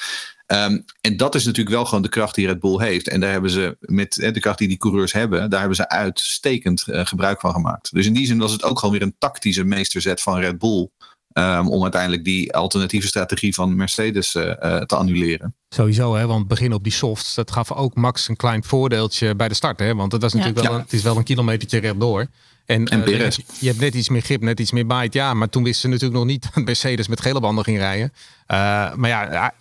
Ehm, en dat is natuurlijk wel gewoon de kracht die Red Bull heeft. En daar hebben ze met de kracht die die coureurs hebben, daar hebben ze uitstekend uh, gebruik van gemaakt. Dus in die zin was het ook gewoon weer een tactische meesterzet van Red Bull. Um, om uiteindelijk die alternatieve strategie van Mercedes uh, uh, te annuleren. Sowieso, hè, want begin op die softs, dat gaf ook Max een klein voordeeltje bij de start. Hè, want het, was natuurlijk ja. wel, een, het is wel een kilometertje rechtdoor. En, en uh, je hebt net iets meer grip, net iets meer bite. Ja, maar toen wisten ze natuurlijk nog niet <laughs> dat Mercedes met gele banden ging rijden. Uh, maar ja,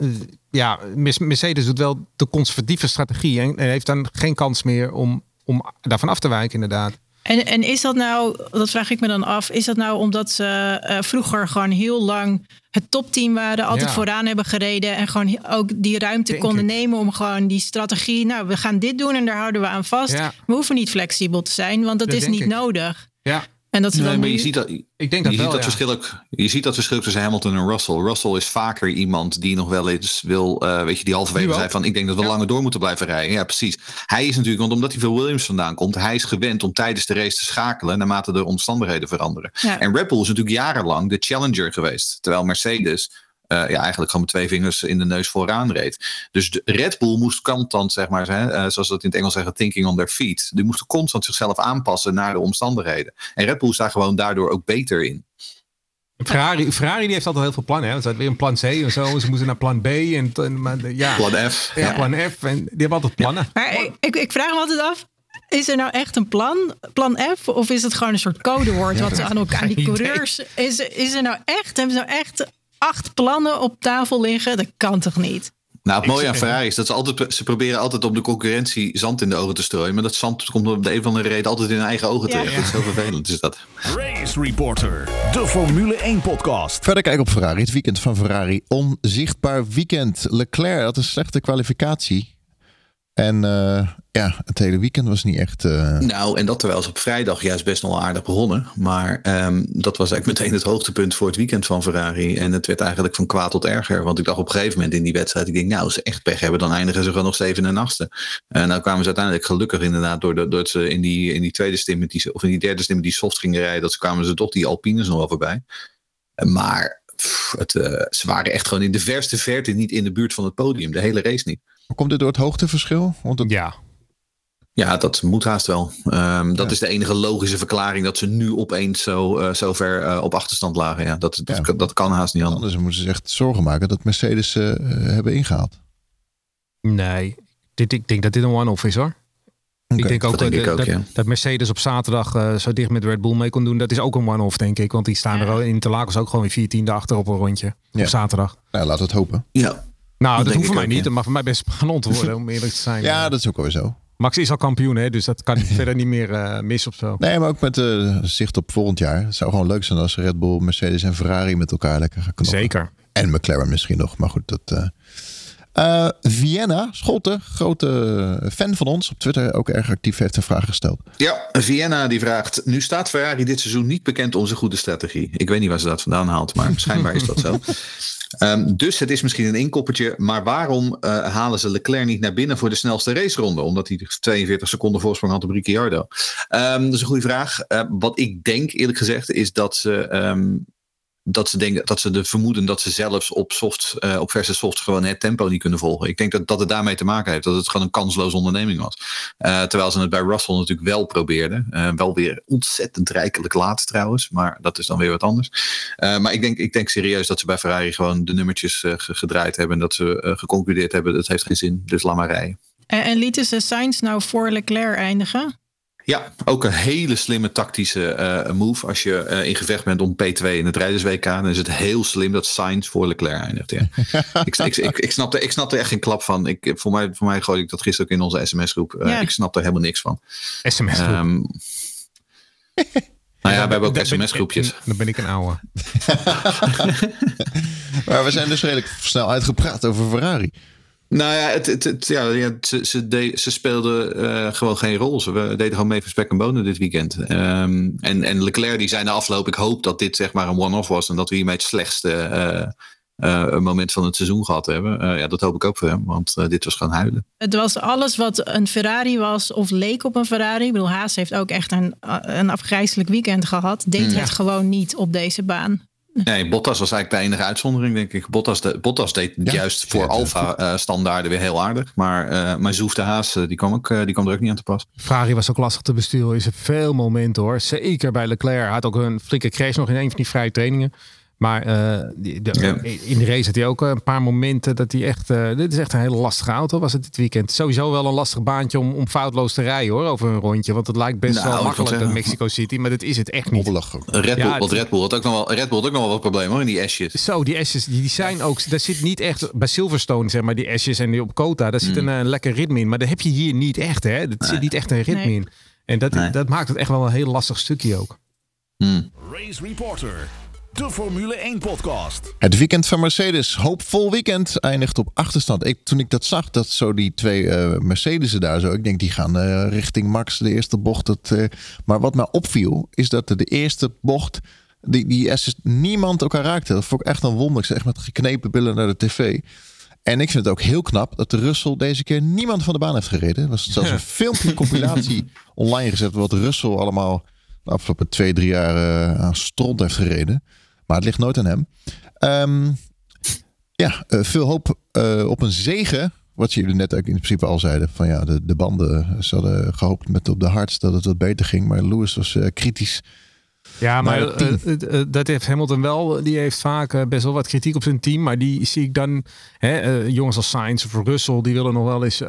ja, Mercedes doet wel de conservatieve strategie en heeft dan geen kans meer om, om daarvan af te wijken, inderdaad. En, en is dat nou, dat vraag ik me dan af, is dat nou omdat ze uh, vroeger gewoon heel lang het topteam waren, altijd ja. vooraan hebben gereden en gewoon ook die ruimte Denk konden ik. nemen om gewoon die strategie, nou we gaan dit doen en daar houden we aan vast. Ja. We hoeven niet flexibel te zijn, want dat, Dat is niet ik. nodig. Ja, En dat ze Nee, dan maar nu- je ziet dat, ik denk dat je wel. ziet dat ja. verschil ook. Je ziet dat verschil tussen Hamilton en Russell. Russell is vaker iemand die nog wel eens wil, eh, weet je, die halverwege zei van ik denk dat we Ja. langer door moeten blijven rijden. Ja, precies. Hij is natuurlijk, want omdat hij van Williams vandaan komt, hij is gewend om tijdens de race te schakelen naarmate de omstandigheden veranderen. Ja. En Red Bull is natuurlijk jarenlang de challenger geweest. Terwijl Mercedes ja, eigenlijk gewoon met twee vingers in de neus vooraan reed. Dus de Red Bull moest constant, zeg maar, hè, eh, zoals dat in het Engels zeggen, thinking on their feet. Die moesten constant zichzelf aanpassen naar de omstandigheden. En Red Bull is daar gewoon daardoor ook beter in. Ferrari, Ferrari die heeft altijd heel veel plannen. Hè. Ze hadden weer een plan C en zo. Ze moeten naar plan B. En, ja, Plan F. ja, plan F. En die hebben altijd plannen. Maar ik, ik, vraag me altijd af. Is er nou echt een plan, plan F, of is het gewoon een soort codewoord wat ze aan elkaar, aan die coureurs, is, is er nou echt, hebben ze nou echt acht plannen op tafel liggen? Dat kan toch niet? Nou, het mooie aan Ferrari is dat ze altijd, ze proberen altijd op de concurrentie zand in de ogen te strooien. Maar dat zand komt op de een of andere reden altijd in hun eigen ogen Ja. terecht. Dat is heel vervelend, is dat. Race Reporter, de Formule 1 podcast. Verder kijken op Ferrari. Het weekend van Ferrari. Onzichtbaar weekend. Leclerc had een slechte kwalificatie. En eh, ja, het hele weekend was niet echt... eh, Nou, en dat terwijl ze op vrijdag juist best wel aardig begonnen. Maar ehm, dat was eigenlijk meteen het hoogtepunt voor het weekend van Ferrari. En het werd eigenlijk van kwaad tot erger. Want ik dacht op een gegeven moment in die wedstrijd, ik denk, nou, als ze echt pech hebben, dan eindigen ze gewoon nog zeven en achtste. En nou kwamen ze uiteindelijk gelukkig inderdaad, doordat door ze in die, in die tweede stim, die, of in die derde stim die soft gingen rijden, dat ze kwamen ze toch die Alpines nog wel voorbij. Maar het, eh, ze waren echt gewoon in de verste verte niet in de buurt van het podium. De hele race niet. Komt dit door het hoogteverschil? Want het, Ja, Ja, dat moet haast wel. Ehm, dat Ja. is de enige logische verklaring dat ze nu opeens zo, eh, zo ver eh, op achterstand lagen. Ja, dat, dat, Ja. dat kan haast niet anders. anders moeten ze zich echt zorgen maken dat Mercedes eh, hebben ingehaald. nee. Dit, ik denk dat dit een one-off is hoor. Ik denk ook, dat denk dat, ik ook, dat, ja. dat Mercedes op zaterdag eh, zo dicht met Red Bull mee kon doen. Dat is ook een one-off, denk ik. Want die staan er al in Interlagos ook gewoon weer 14 achter op een rondje. Ja. Op zaterdag. Nou, laten we het hopen. Ja, Nou, dat, denk hoeft ik voor mij ook, niet. ja. Dat mag voor mij best spannend worden, om eerlijk te zijn. Ja, dat is ook alweer zo. Max is al kampioen, hè, dus dat kan <laughs> verder niet meer eh, mis of zo. Nee, maar ook met eh, zicht op volgend jaar. Het zou gewoon leuk zijn als Red Bull, Mercedes en Ferrari met elkaar lekker gaan knokken. Zeker. En McLaren misschien nog, maar goed. Dat, eh eh, Vienna, Scholte, grote fan van ons op Twitter, ook erg actief, heeft een vraag gesteld. ja, Vienna die vraagt, nu staat Ferrari dit seizoen niet bekend om zijn goede strategie. Ik weet niet waar ze dat vandaan haalt, maar schijnbaar is dat zo. <laughs> Ehm, dus het is misschien een inkoppertje, maar waarom eh, halen ze Leclerc niet naar binnen voor de snelste raceronde? Omdat hij 42 seconden voorsprong had op Ricciardo. Ehm, dat is een goede vraag. Eh, wat ik denk, eerlijk gezegd, is dat ze, ehm, dat ze denken dat ze de vermoeden dat ze zelfs op soft, eh, op verse soft gewoon het tempo niet kunnen volgen. Ik denk dat, dat het daarmee te maken heeft, dat het gewoon een kansloze onderneming was. Eh, terwijl ze het bij Russell natuurlijk wel probeerden. Eh, wel weer ontzettend rijkelijk laat trouwens, maar dat is dan weer wat anders. Maar ik denk, ik denk serieus dat ze bij Ferrari gewoon de nummertjes ge- gedraaid hebben. En dat ze geconcludeerd hebben, dat heeft geen zin, dus laat maar rijden. En, en lieten ze Sainz nou voor Leclerc eindigen? Ja, ook een hele slimme tactische eh, move. Als je eh, in gevecht bent om P2 in het rijders-WK, dan is het heel slim dat Sainz voor Leclerc eindigt. Ja. <laughs> ik, ik, ik, ik, snap er, ik snap er echt geen klap van. Ik, voor, mij, voor mij gooi ik dat gisteren ook in onze sms-groep. Eh, Ja. Ik snap er helemaal niks van. SMS. -groep. Ehm, nou ja, we hebben ook sms-groepjes. Dan ben ik een ouwe. <laughs> <laughs> Maar we zijn dus redelijk snel uitgepraat over Ferrari. Nou ja, het, het, het- ja, ze, ze, de- ze speelden eh, gewoon geen rol. Ze deden gewoon mee voor spek en bonen dit weekend. Ehm, en, en Leclerc die zei na afloop, ik hoop dat dit zeg maar een one-off was. En dat we hiermee het slechtste eh, eh, moment van het seizoen gehad hebben. Ja, dat hoop ik ook voor hem, want dit was gewoon huilen. Het was alles wat een Ferrari was of leek op een Ferrari. Ik bedoel, Haas heeft ook echt een, een afgrijzelijk weekend gehad. Deed Mm. het gewoon niet op deze baan. Nee, Bottas was eigenlijk de enige uitzondering, denk ik. Bottas, de, Bottas deed Ja, juist voor Alfa-standaarden weer heel aardig. Maar, eh maar Zoef de Haas, eh, die, kwam ook, eh, die kwam er ook niet aan te pas. Ferrari was ook lastig te besturen. Is er veel momenten hoor. Zeker bij Leclerc. Had ook een flinke crash nog in een van die vrije trainingen. Maar eh, die- de, Ja. in de race had hij ook een paar momenten dat hij echt... eh, dit is echt een hele lastige auto was het dit weekend. Sowieso wel een lastig baantje om, om foutloos te rijden hoor. Over een rondje. Want het lijkt best Nou, wel makkelijk in Mexico City. Maar dat is het echt niet. Red Bull, Ja, want het- Red Bull had ook nog wel, Red Bull had ook nog wel wat problemen hoor, in die S's. Zo, die S's, die, die zijn ook... Daar zit niet echt... Bij Silverstone, zeg maar, die S's en die op Kota... Daar zit een eh, lekker ritme in. Maar dat heb je hier niet echt, hè. Er zit niet echt een ritme Nee. in. En dat, Nee. dat maakt het echt wel een heel lastig stukje ook. Hmm. Race Reporter, de Formule 1 podcast. Het weekend van Mercedes, hoopvol weekend, eindigt op achterstand. Ik, toen ik dat zag, dat zo die twee eh Mercedes'en daar zo, ik denk die gaan eh, richting Max, de eerste bocht. Dat, eh, maar wat mij opviel, is dat de eerste bocht, die, die S's niemand elkaar raakte. Dat vond ik echt een wonder. Ik zeg echt met geknepen billen naar de tv. En ik vind het ook heel knap dat de Russell deze keer niemand van de baan heeft gereden. Er was zelfs een <laughs> filmpje, een compilatie online gezet wat Russell allemaal de afgelopen twee, drie jaar eh, aan stront heeft gereden. Maar het ligt nooit aan hem. Ehm, ja, eh, veel hoop eh, op een zegen. Wat jullie net ook in principe al zeiden. Van ja, de, de banden. Ze hadden gehoopt met op de harts dat het wat beter ging. Maar Lewis was eh, kritisch. Ja, maar dat heeft Hamilton wel. Die heeft vaak best wel wat kritiek op zijn team. Maar die zie ik dan, hè, jongens als Sainz of Russell, die willen nog wel eens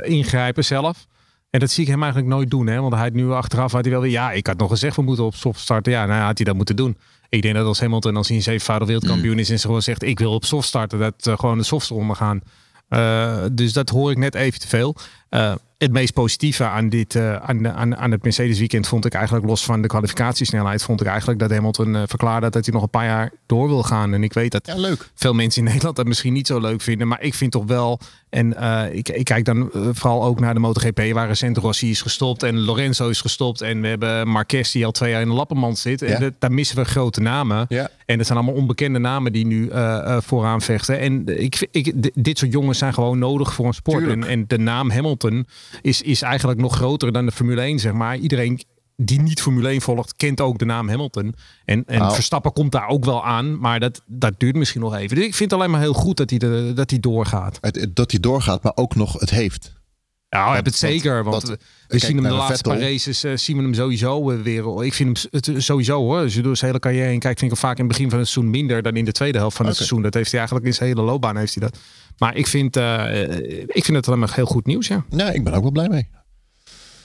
ingrijpen zelf. En dat zie ik hem eigenlijk nooit doen. Hè? Want hij had nu achteraf had hij wel weer, ja, ik had nog gezegd we moeten op soft starten. Ja, nou had hij dat moeten doen. Ik denk dat als Hamilton, als hij een zevenvoudig wereldkampioen is en ze gewoon zegt, ik wil op soft starten, dat eh, gewoon de softs eronder gaan. Eh, dus dat hoor ik net even te veel. Eh, het meest positieve aan, dit, eh, aan, aan, aan het Mercedes weekend vond ik eigenlijk, los van de kwalificatiesnelheid, vond ik eigenlijk dat Hamilton eh, verklaarde dat hij nog een paar jaar door wil gaan. En ik weet dat Ja, leuk. veel mensen in <laughs> Nederland dat misschien niet zo leuk vinden. Maar ik vind toch wel. En eh, ik, ik kijk dan vooral ook naar de MotoGP, waar recent Rossi is gestopt en Lorenzo is gestopt. En we hebben Marquez die al twee jaar in de lappenmand zit. En dat- daar missen we grote namen. Ja. En dat zijn allemaal onbekende namen die nu vooraan vechten. En ik, ik, dit soort jongens zijn gewoon nodig voor een sport. En, en de naam Hamilton is, is eigenlijk nog groter dan de Formule 1, zeg maar. Iedereen die niet Formule 1 volgt, kent ook de naam Hamilton. En, en Nou. Verstappen komt daar ook wel aan, maar dat, dat duurt misschien nog even. Dus ik vind het alleen maar heel goed dat hij, de, dat hij doorgaat. Het- dat hij doorgaat, maar ook nog het heeft. Ja, ik heb het zeker. Want we, zien hem de laatste Vettel. paar races eh, zien we hem sowieso eh, weer. Ik vind hem het, sowieso hoor. Als je door zijn hele carrière heen kijkt, vind ik hem vaak in het begin van het seizoen minder dan in de tweede helft van het seizoen. Dat heeft hij eigenlijk in zijn hele loopbaan heeft hij dat. Maar ik vind, eh, eh, ik vind het alleen maar heel goed nieuws. Ja. Ja, ik ben ook wel blij mee.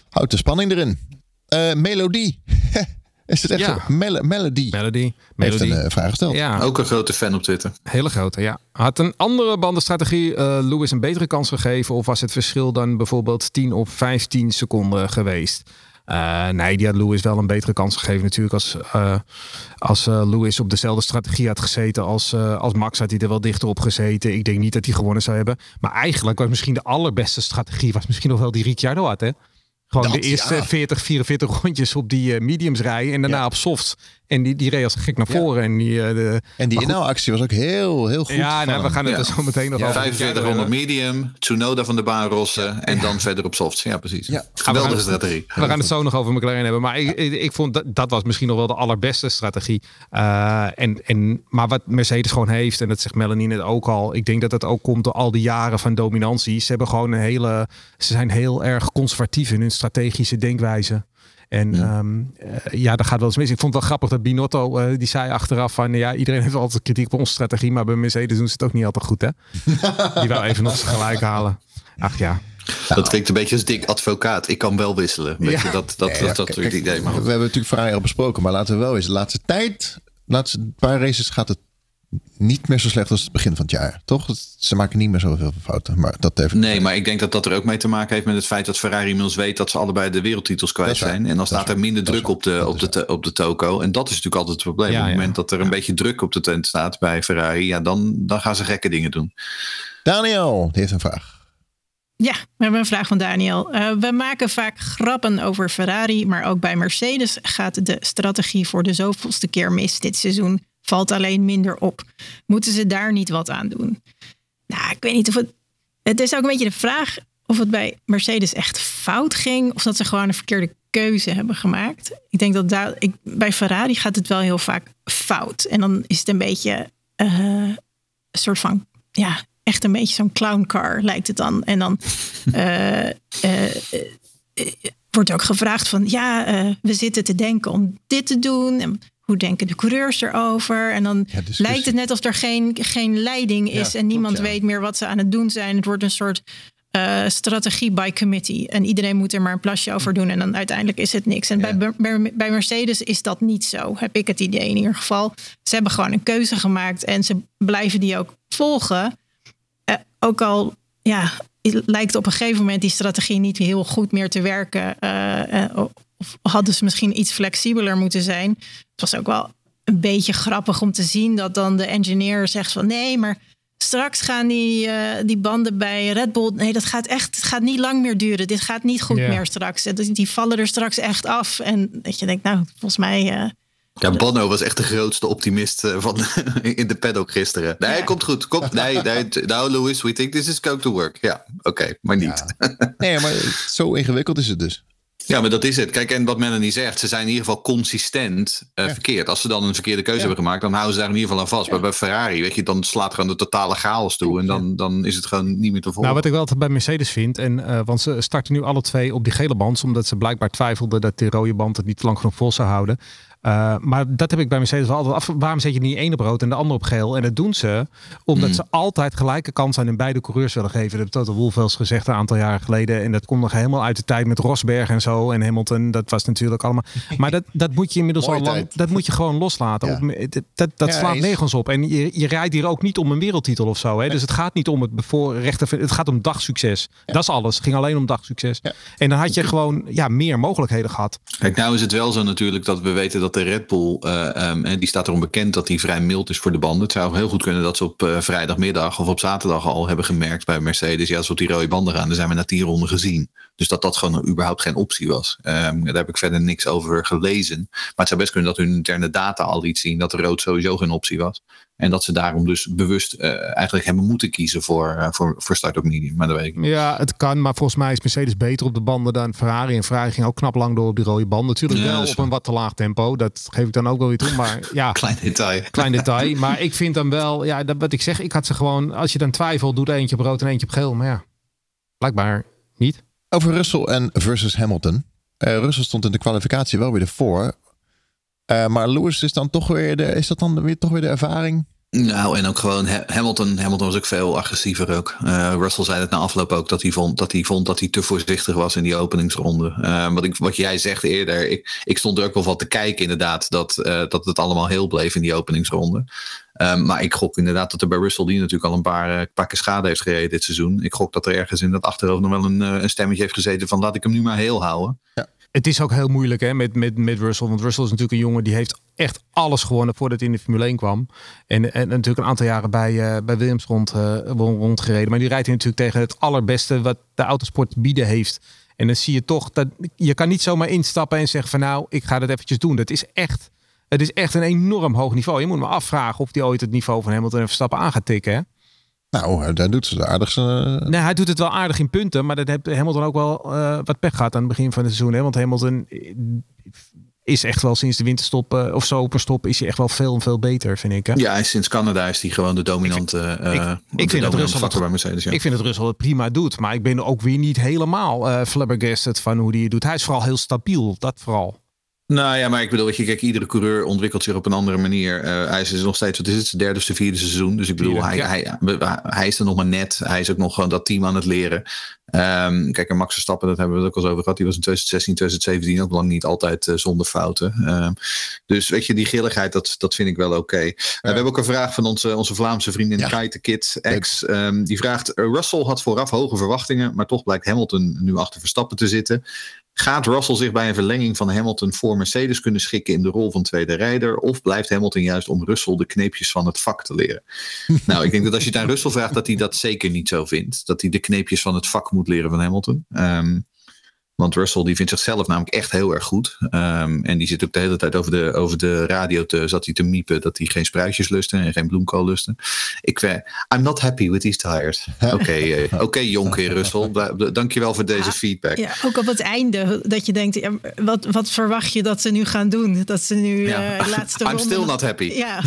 Houdt de spanning erin. Eh, melodie. <laughs> Is het echt Ja. zo? Mel- melody. Melody. Heeft Melody. een eh, vraag gesteld. ja. Ook een grote fan op Twitter. Hele grote, ja. Had een andere bandenstrategie eh Lewis een betere kans gegeven? Of was het verschil dan bijvoorbeeld 10 of 15 seconden geweest? Eh, nee, die had Lewis wel een betere kans gegeven natuurlijk. Als, eh, als Lewis op dezelfde strategie had gezeten als, eh, als Max, had hij er wel dichter op gezeten. Ik denk niet dat hij gewonnen zou hebben. Maar eigenlijk was misschien de allerbeste strategie... was misschien nog wel die Ricciardo had, hè? Gewoon Dat, de eerste ja. 40, 44 rondjes op die eh, mediums rijden. En daarna Ja. op softs. En die, die reed als gek naar Ja. voren. En die, eh, de, En die inhaalactie was ook heel, heel goed. ja, nou, we gaan het Ja. er zo meteen nog Ja, over 4500 medium, Tsunoda van de baan rossen en dan verder op softs. Ja, precies. Ja. Geweldige we strategie. We gaan het zo nog over McLaren hebben. Maar ik, ik, ik vond dat, dat was misschien nog wel de allerbeste strategie. Eh, en, en, maar wat Mercedes gewoon heeft, en dat zegt Melanie net ook al. Ik denk dat dat ook komt door al die jaren van dominantie. Ze hebben gewoon een hele. Ze zijn heel erg conservatief in hun strategische denkwijze. En ja. ja, dat gaat wel eens mis. Ik vond het wel grappig dat Binotto, eh, die zei achteraf van... ja, iedereen heeft altijd kritiek op onze strategie... maar bij Mercedes doen ze het ook niet altijd goed, hè? <laughs> die wel even nog eens gelijk halen. Ach ja. Dat klinkt een beetje als dik advocaat. Ik kan wel wisselen. Weet Ja. je, dat, dat, Ja, dat, dat, kijk, idee. Maar we hebben natuurlijk Ferrari al besproken, maar laten we wel eens. De laatste tijd, de laatste paar races gaat het niet meer zo slecht als het begin van het jaar. Toch? Ze maken niet meer zoveel fouten. Maar dat even. Nee, maar ik denk dat dat er ook mee te maken heeft met het feit dat Ferrari inmiddels weet dat ze allebei de wereldtitels kwijt zijn. En dan Dat staat er minder druk op de, op, de, op de toko. En dat is natuurlijk altijd het probleem. Ja, op het ja. moment dat er een beetje druk op de tent staat bij Ferrari, ja, dan, dan gaan ze gekke dingen doen. Daniel, die heeft een vraag. Ja, we hebben een vraag van Daniel. Eh, we maken vaak grappen over Ferrari, maar ook bij Mercedes gaat de strategie voor de zoveelste keer mis dit seizoen. Valt alleen minder op. Moeten ze daar niet wat aan doen? Nou, ik weet niet of het. Het is ook een beetje de vraag of het bij Mercedes echt fout ging. Of dat ze gewoon een verkeerde keuze hebben gemaakt. Ik denk dat daar, ik, bij Ferrari gaat het wel heel vaak fout. En dan is het een beetje uh, een soort van, ja, echt een beetje zo'n clowncar lijkt het dan. En dan uh, <laughs> uh, wordt ook gevraagd van, ja, we zitten te denken om dit te doen. En hoe denken de coureurs erover? En dan lijkt het net of er geen, geen leiding is en niemand weet meer wat ze aan het doen zijn. Het wordt een soort uh, strategie by committee. En iedereen moet er maar een plasje over doen. En dan uiteindelijk is het niks. En bij, bij Mercedes is dat niet zo, heb ik het idee in ieder geval. Ze hebben gewoon een keuze gemaakt en ze blijven die ook volgen. Uh, ook al ja, lijkt op een gegeven moment die strategie niet heel goed meer te werken. Uh, of hadden ze misschien iets flexibeler moeten zijn. Het was ook wel een beetje grappig om te zien dat dan de engineer zegt van nee, maar straks gaan die, uh, die banden bij Red Bull. Nee, dat gaat echt. Het gaat niet lang meer duren. Dit gaat niet goed meer straks. Die vallen er straks echt af. En dat je denkt, nou, volgens mij. Uh, ja, Bono was echt de grootste optimist eh, van, <laughs> in de paddock gisteren. Nee, komt goed. Komt, nee, nee, nou, Louis, we think this is going to work. Ja, oké, maar niet. Ja. Nee, maar zo ingewikkeld is het dus. Ja, maar dat is het. Kijk, en wat Melanie zegt, ze zijn in ieder geval consistent uh, verkeerd. Als ze dan een verkeerde keuze hebben gemaakt, dan houden ze daar in ieder geval aan vast. Maar bij Ferrari, weet je, dan slaat gewoon de totale chaos toe. En dan, dan is het gewoon niet meer te volgen. Nou, wat ik wel altijd bij Mercedes vind, en, uh, want ze starten nu alle twee op die gele band, omdat ze blijkbaar twijfelden dat die rode band het niet lang genoeg vol zou houden. Uh, maar dat heb ik bij Mercedes wel altijd af. Waarom zet je niet ene brood en de andere op geel? En dat doen ze omdat mm. ze altijd gelijke kans aan hun beide coureurs willen geven. Dat heeft Toto Wolff gezegd een aantal jaren geleden. En dat komt nog helemaal uit de tijd met Rosberg en zo. En Hamilton, dat was natuurlijk allemaal. <laughs> Maar dat, dat moet je inmiddels al lang. Dat moet je gewoon loslaten. Ja. Op, dat dat ja, slaat nergens op. En je, je rijdt hier ook niet om een wereldtitel of zo. Hè? Dus het gaat niet om het bevoorrechte. Het gaat om dagsucces. Ja. Dat is alles. Het ging alleen om dagsucces. En dan had je gewoon ja, meer mogelijkheden gehad. Kijk, nou is het wel zo natuurlijk dat we weten dat de Red Bull, uh, um, die staat erom bekend dat hij vrij mild is voor de banden. Het zou heel goed kunnen dat ze op uh, vrijdagmiddag of op zaterdag al hebben gemerkt bij Mercedes. Ja, als we op die rode banden gaan, dan zijn we na tien ronden gezien. Dus dat dat gewoon überhaupt geen optie was. Um, daar heb ik verder niks over gelezen. Maar het zou best kunnen dat hun interne data al iets zien dat de rood sowieso geen optie was. En dat ze daarom dus bewust uh, eigenlijk hebben moeten kiezen voor, uh, voor, voor start op medium. Maar dat weet ik niet. Ja, het kan. Maar volgens mij is Mercedes beter op de banden dan Ferrari. En Ferrari ging ook knap lang door op die rode band. Natuurlijk ja, wel op een wat te laag tempo. Dat geef ik dan ook wel weer toe. Maar <laughs> ja, klein detail. Klein detail. Maar ik vind dan wel, ja, dat, wat ik zeg, ik had ze gewoon, als je dan twijfelt, doet eentje op rood en eentje op geel. Maar ja, blijkbaar niet. Over Russell en versus Hamilton. Uh, Russell stond in de kwalificatie wel weer ervoor. Uh, maar Lewis is dan toch weer de, is dat dan weer toch weer de ervaring? Nou, en ook gewoon Hamilton. Hamilton was ook veel agressiever ook. Uh, Russell zei het na afloop ook dat hij vond dat hij, vond dat hij te voorzichtig was in die openingsronde. Uh, wat, ik, wat jij zegt eerder, ik, ik stond er ook wel van te kijken inderdaad dat, uh, dat het allemaal heel bleef in die openingsronde. Um, maar ik gok inderdaad dat er bij Russell, die natuurlijk al een paar, paar keer schade heeft gereden dit seizoen. Ik gok dat er ergens in dat achterhoofd nog wel een, een stemmetje heeft gezeten van laat ik hem nu maar heel houden. Ja. Het is ook heel moeilijk hè, met, met, met Russell. Want Russell is natuurlijk een jongen die heeft echt alles gewonnen voordat hij in de Formule 1 kwam. En, en natuurlijk een aantal jaren bij, uh, bij Williams rond, uh, rondgereden. Maar die rijdt hij natuurlijk tegen het allerbeste wat de autosport bieden heeft. En dan zie je toch dat je kan niet zomaar instappen en zeggen van nou, ik ga dat eventjes doen. Dat is echt, het is echt een enorm hoog niveau. Je moet me afvragen of hij ooit het niveau van Hamilton en Verstappen aan gaat tikken. Hè? Nou, daar doet ze de aardigste. Nee, hij doet het wel aardig in punten, maar dat heeft Hamilton ook wel uh, wat pech gehad aan het begin van het seizoen. Hè? Want Hamilton is echt wel sinds de winterstop uh, of zomerstop is hij echt wel veel en veel beter, vind ik. Hè? Ja, sinds Canada is hij gewoon de dominante. Ik, uh, ik, ik vind dat Russell bij Mercedes. Ja. Ik vind dat Russell het prima doet, maar ik ben ook weer niet helemaal uh, flabbergasted van hoe hij het doet. Hij is vooral heel stabiel, dat vooral. Nou ja, maar ik bedoel, weet je, kijk, iedere coureur ontwikkelt zich op een andere manier. Uh, hij is dus nog steeds, wat is het, derde of de vierde seizoen. Dus ik bedoel, hij, ja. hij, hij, is er nog maar net. Hij is ook nog gewoon dat team aan het leren. Um, kijk, en Max Verstappen, dat hebben we het ook al over gehad. Die was in 2016, 2017 ook lang niet altijd uh, zonder fouten. Um, dus weet je, die grilligheid, dat, dat vind ik wel oké. Okay. Uh, ja. We hebben ook een vraag van onze, onze Vlaamse vriendin ja. Kaite Kit X. Um, die vraagt, Russell had vooraf hoge verwachtingen, maar toch blijkt Hamilton nu achter Verstappen te zitten. Gaat Russell zich bij een verlenging van Hamilton voor Mercedes kunnen schikken in de rol van tweede rijder? Of blijft Hamilton juist om Russell de kneepjes van het vak te leren? <laughs> nou, ik denk dat als je het aan Russell vraagt, dat hij dat zeker niet zo vindt. Dat hij de kneepjes van het vak moet leren van Hamilton. Um, Want Russell die vindt zichzelf namelijk echt heel erg goed. Um, en die zit ook de hele tijd over de, over de radio te, zat hij te miepen dat hij geen spruitjes lustte en geen bloemkool lustte. Ik uh, I'm not happy with these tires. <laughs> Oké, okay, uh, oké okay, jonker Russell. Dankjewel voor deze ja, feedback. Ja, ook op het einde dat je denkt, ja, wat, wat verwacht je dat ze nu gaan doen? Dat ze nu ja. uh, laatste <laughs> I'm ronde... still not happy. Ja,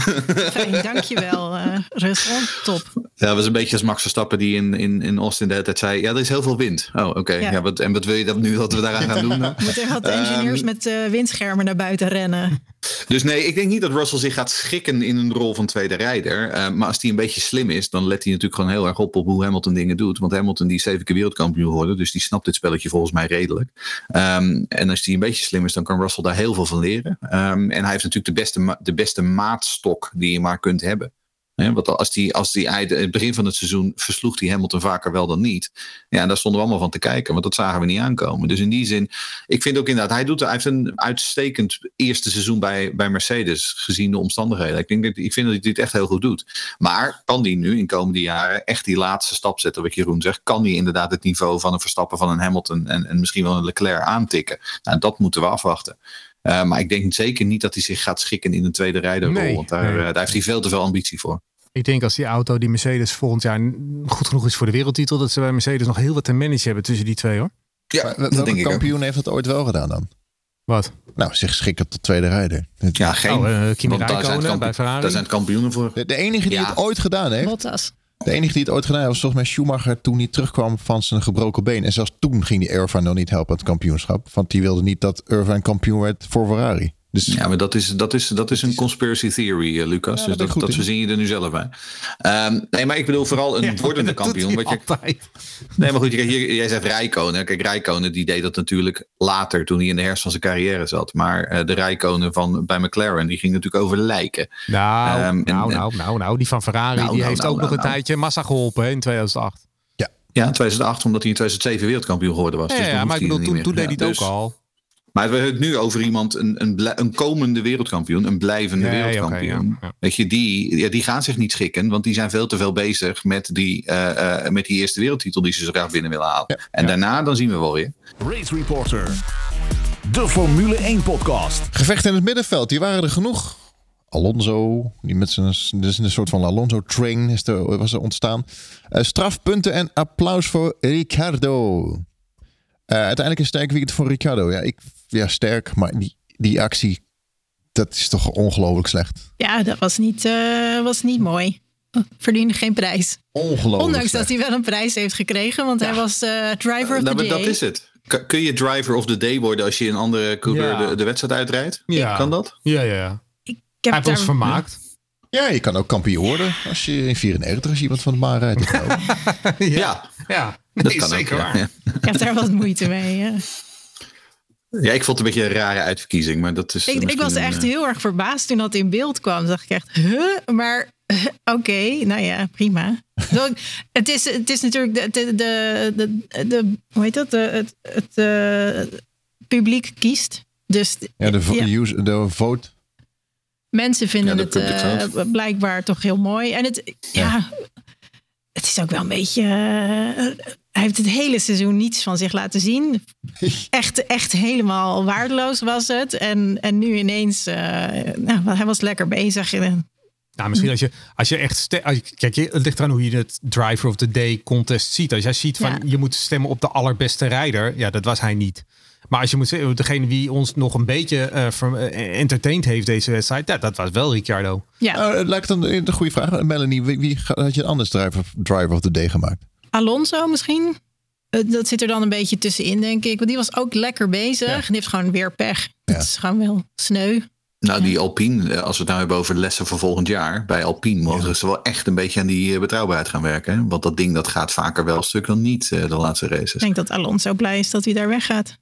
fijn, dankjewel uh, Russell. Top. Ja, dat was een beetje als Max Verstappen die in, in, in Austin de hele tijd zei, ja, er is heel veel wind. Oh, oké. Okay. Ja. ja. wat, en wat wil je dat nu dat we daaraan gaan doen? Nou? <laughs> Moeten wat engineers um, met uh, windschermen naar buiten rennen. Dus nee, ik denk niet dat Russell zich gaat schikken in een rol van tweede rijder. Uh, maar als hij een beetje slim is, dan let hij natuurlijk gewoon heel erg op op hoe Hamilton dingen doet. Want Hamilton die is zeven keer wereldkampioen geworden, dus die snapt dit spelletje volgens mij redelijk. Um, en als hij een beetje slim is, dan kan Russell daar heel veel van leren. Um, en hij heeft natuurlijk de beste, de beste maatstok die je maar kunt hebben. Want als die, als die in het begin van het seizoen versloeg die Hamilton vaker wel dan niet. Ja, en daar stonden we allemaal van te kijken, want dat zagen we niet aankomen. Dus in die zin, ik vind ook inderdaad, hij, doet, hij heeft een uitstekend eerste seizoen bij, bij Mercedes, gezien de omstandigheden. Ik, denk dat, ik vind dat hij dit echt heel goed doet. Maar kan die nu in komende jaren echt die laatste stap zetten, wat Jeroen zegt? Kan die inderdaad het niveau van een Verstappen, van een Hamilton en, en misschien wel een Leclerc aantikken? Nou, dat moeten we afwachten. Uh, maar ik denk zeker niet dat hij zich gaat schikken in een tweede rijderrol. Nee, want daar, nee. uh, daar heeft hij veel te veel ambitie voor. Ik denk als die auto, die Mercedes volgend jaar goed genoeg is voor de wereldtitel, dat ze bij Mercedes nog heel wat te managen hebben tussen die twee hoor. Ja, dat denk ik kampioen ook. heeft dat ooit wel gedaan dan? Wat? Nou, zich schikken tot tweede rijder. Ja, geen. Oh, uh, Kimi Räikkönen bij Ferrari. Daar zijn het kampioenen voor. De, de enige die ja. het ooit gedaan heeft. Bottas. De enige die het ooit gedaan heeft was volgens mij Schumacher toen hij terugkwam van zijn gebroken been. En zelfs toen ging die Irvine nog niet helpen aan het kampioenschap. Want die wilde niet dat Irvine kampioen werd voor Ferrari. Dus, ja, maar dat is, dat is, dat is een conspiracy theory, uh, Lucas. Ja, dus dat, dat, verzin je er nu zelf bij. Um, nee, maar ik bedoel vooral een <laughs> ja, wordende kampioen. Wat je, nee, maar goed, hier, jij zegt Rijkonen. Kijk, Rijkonen die deed dat natuurlijk later toen hij in de herfst van zijn carrière zat. Maar uh, de Rijkonen van bij McLaren, die ging natuurlijk over lijken. Nou, um, en, nou, nou, nou, nou, die van Ferrari, nou, die nou, heeft nou, ook nog een tijdje massa geholpen hè, in 2008. Ja. ja, 2008, omdat hij in 2007 wereldkampioen geworden was. Ja, dus ja maar ik bedoel, toen, toen deed hij het dus, ook al. Maar we hebben het nu over iemand, een, een, een komende wereldkampioen, een blijvende Nee, wereldkampioen. ja. Weet je, die, ja, die gaan zich niet schikken, want die zijn veel te veel bezig met die, eh, eh, met die eerste wereldtitel die ze zo graag binnen willen halen. En daarna, dan zien we wel weer. Race Reporter. De Formule 1 podcast. Gevechten in het middenveld, die waren er genoeg. Alonso, die met zijn dus een soort van Alonso-train is er, was er ontstaan. Eh, strafpunten en applaus voor Ricardo. Eh, uiteindelijk een sterk weekend voor Ricardo. Ja, ik, ja sterk, maar die, die actie, dat is toch ongelooflijk slecht. Ja, dat was niet, uh, was niet mooi. Verdiende geen prijs. Ongelooflijk Ondanks slecht. dat hij wel een prijs heeft gekregen, want hij was uh, driver of Nou, the maar day. dat is het. Kun je driver of the day worden als je een andere coureur Ja. de, de wedstrijd uitrijdt? Ja. Kan dat? Ja, ja, ja. Ik Hij heb heeft ons daar, vermaakt. Ja, je kan ook kampioen worden als je in 94 als iemand van de baan rijdt. <laughs> Ja, Ja, dat Nee, kan zeker ook. waar. Ik heb daar wat moeite mee. Ja. Ik vond het een beetje een rare uitverkiezing, maar dat is. Ik, was echt eh, heel erg verbaasd toen dat in beeld kwam. dacht ik echt, huh? Maar oké, nou ja, prima. <laughs> Zo, het, is, het is natuurlijk de, de, de, de, de- hoe heet dat? De, het het eh, publiek kiest. Dus Ja, de, vo- ja, Use, de vote. mensen vinden Ja, het eh, blijkbaar toch heel mooi. En het, ja. het is ook wel een beetje... hij heeft het hele seizoen niets van zich laten zien. <laughs> Echt, echt helemaal waardeloos was het. En, en nu ineens, eh, nou, hij was lekker bezig. Nou, misschien als je, als je echt... Als je, kijk, je- het ligt eraan hoe je het Driver of the Day contest ziet. Als jij ziet van Ja. je moet stemmen op de allerbeste rijder. Ja, dat was hij niet. Maar als je moet zeggen, degene die ons nog een beetje eh, ver- eh, entertained heeft deze wedstrijd. Ja, dat was wel Ricciardo. ja, het lijkt dan een goede vraag. Melanie, wie, had je een anders driver, driver of the day gemaakt? Alonso misschien. Eh, Dat zit er dan een beetje tussenin, denk ik. Want die was ook lekker bezig. Ja. En die heeft gewoon weer pech. Ja. Dat is gewoon wel sneu. Nou, die Alpine, eh, als we het nou hebben over de lessen voor volgend jaar. Bij Alpine mogen ze wel echt een beetje aan die eh, betrouwbaarheid gaan werken. Hè? Want dat ding dat gaat vaker wel een stuk dan niet eh, de laatste races. Ik denk dat Alonso blij is dat hij daar weggaat.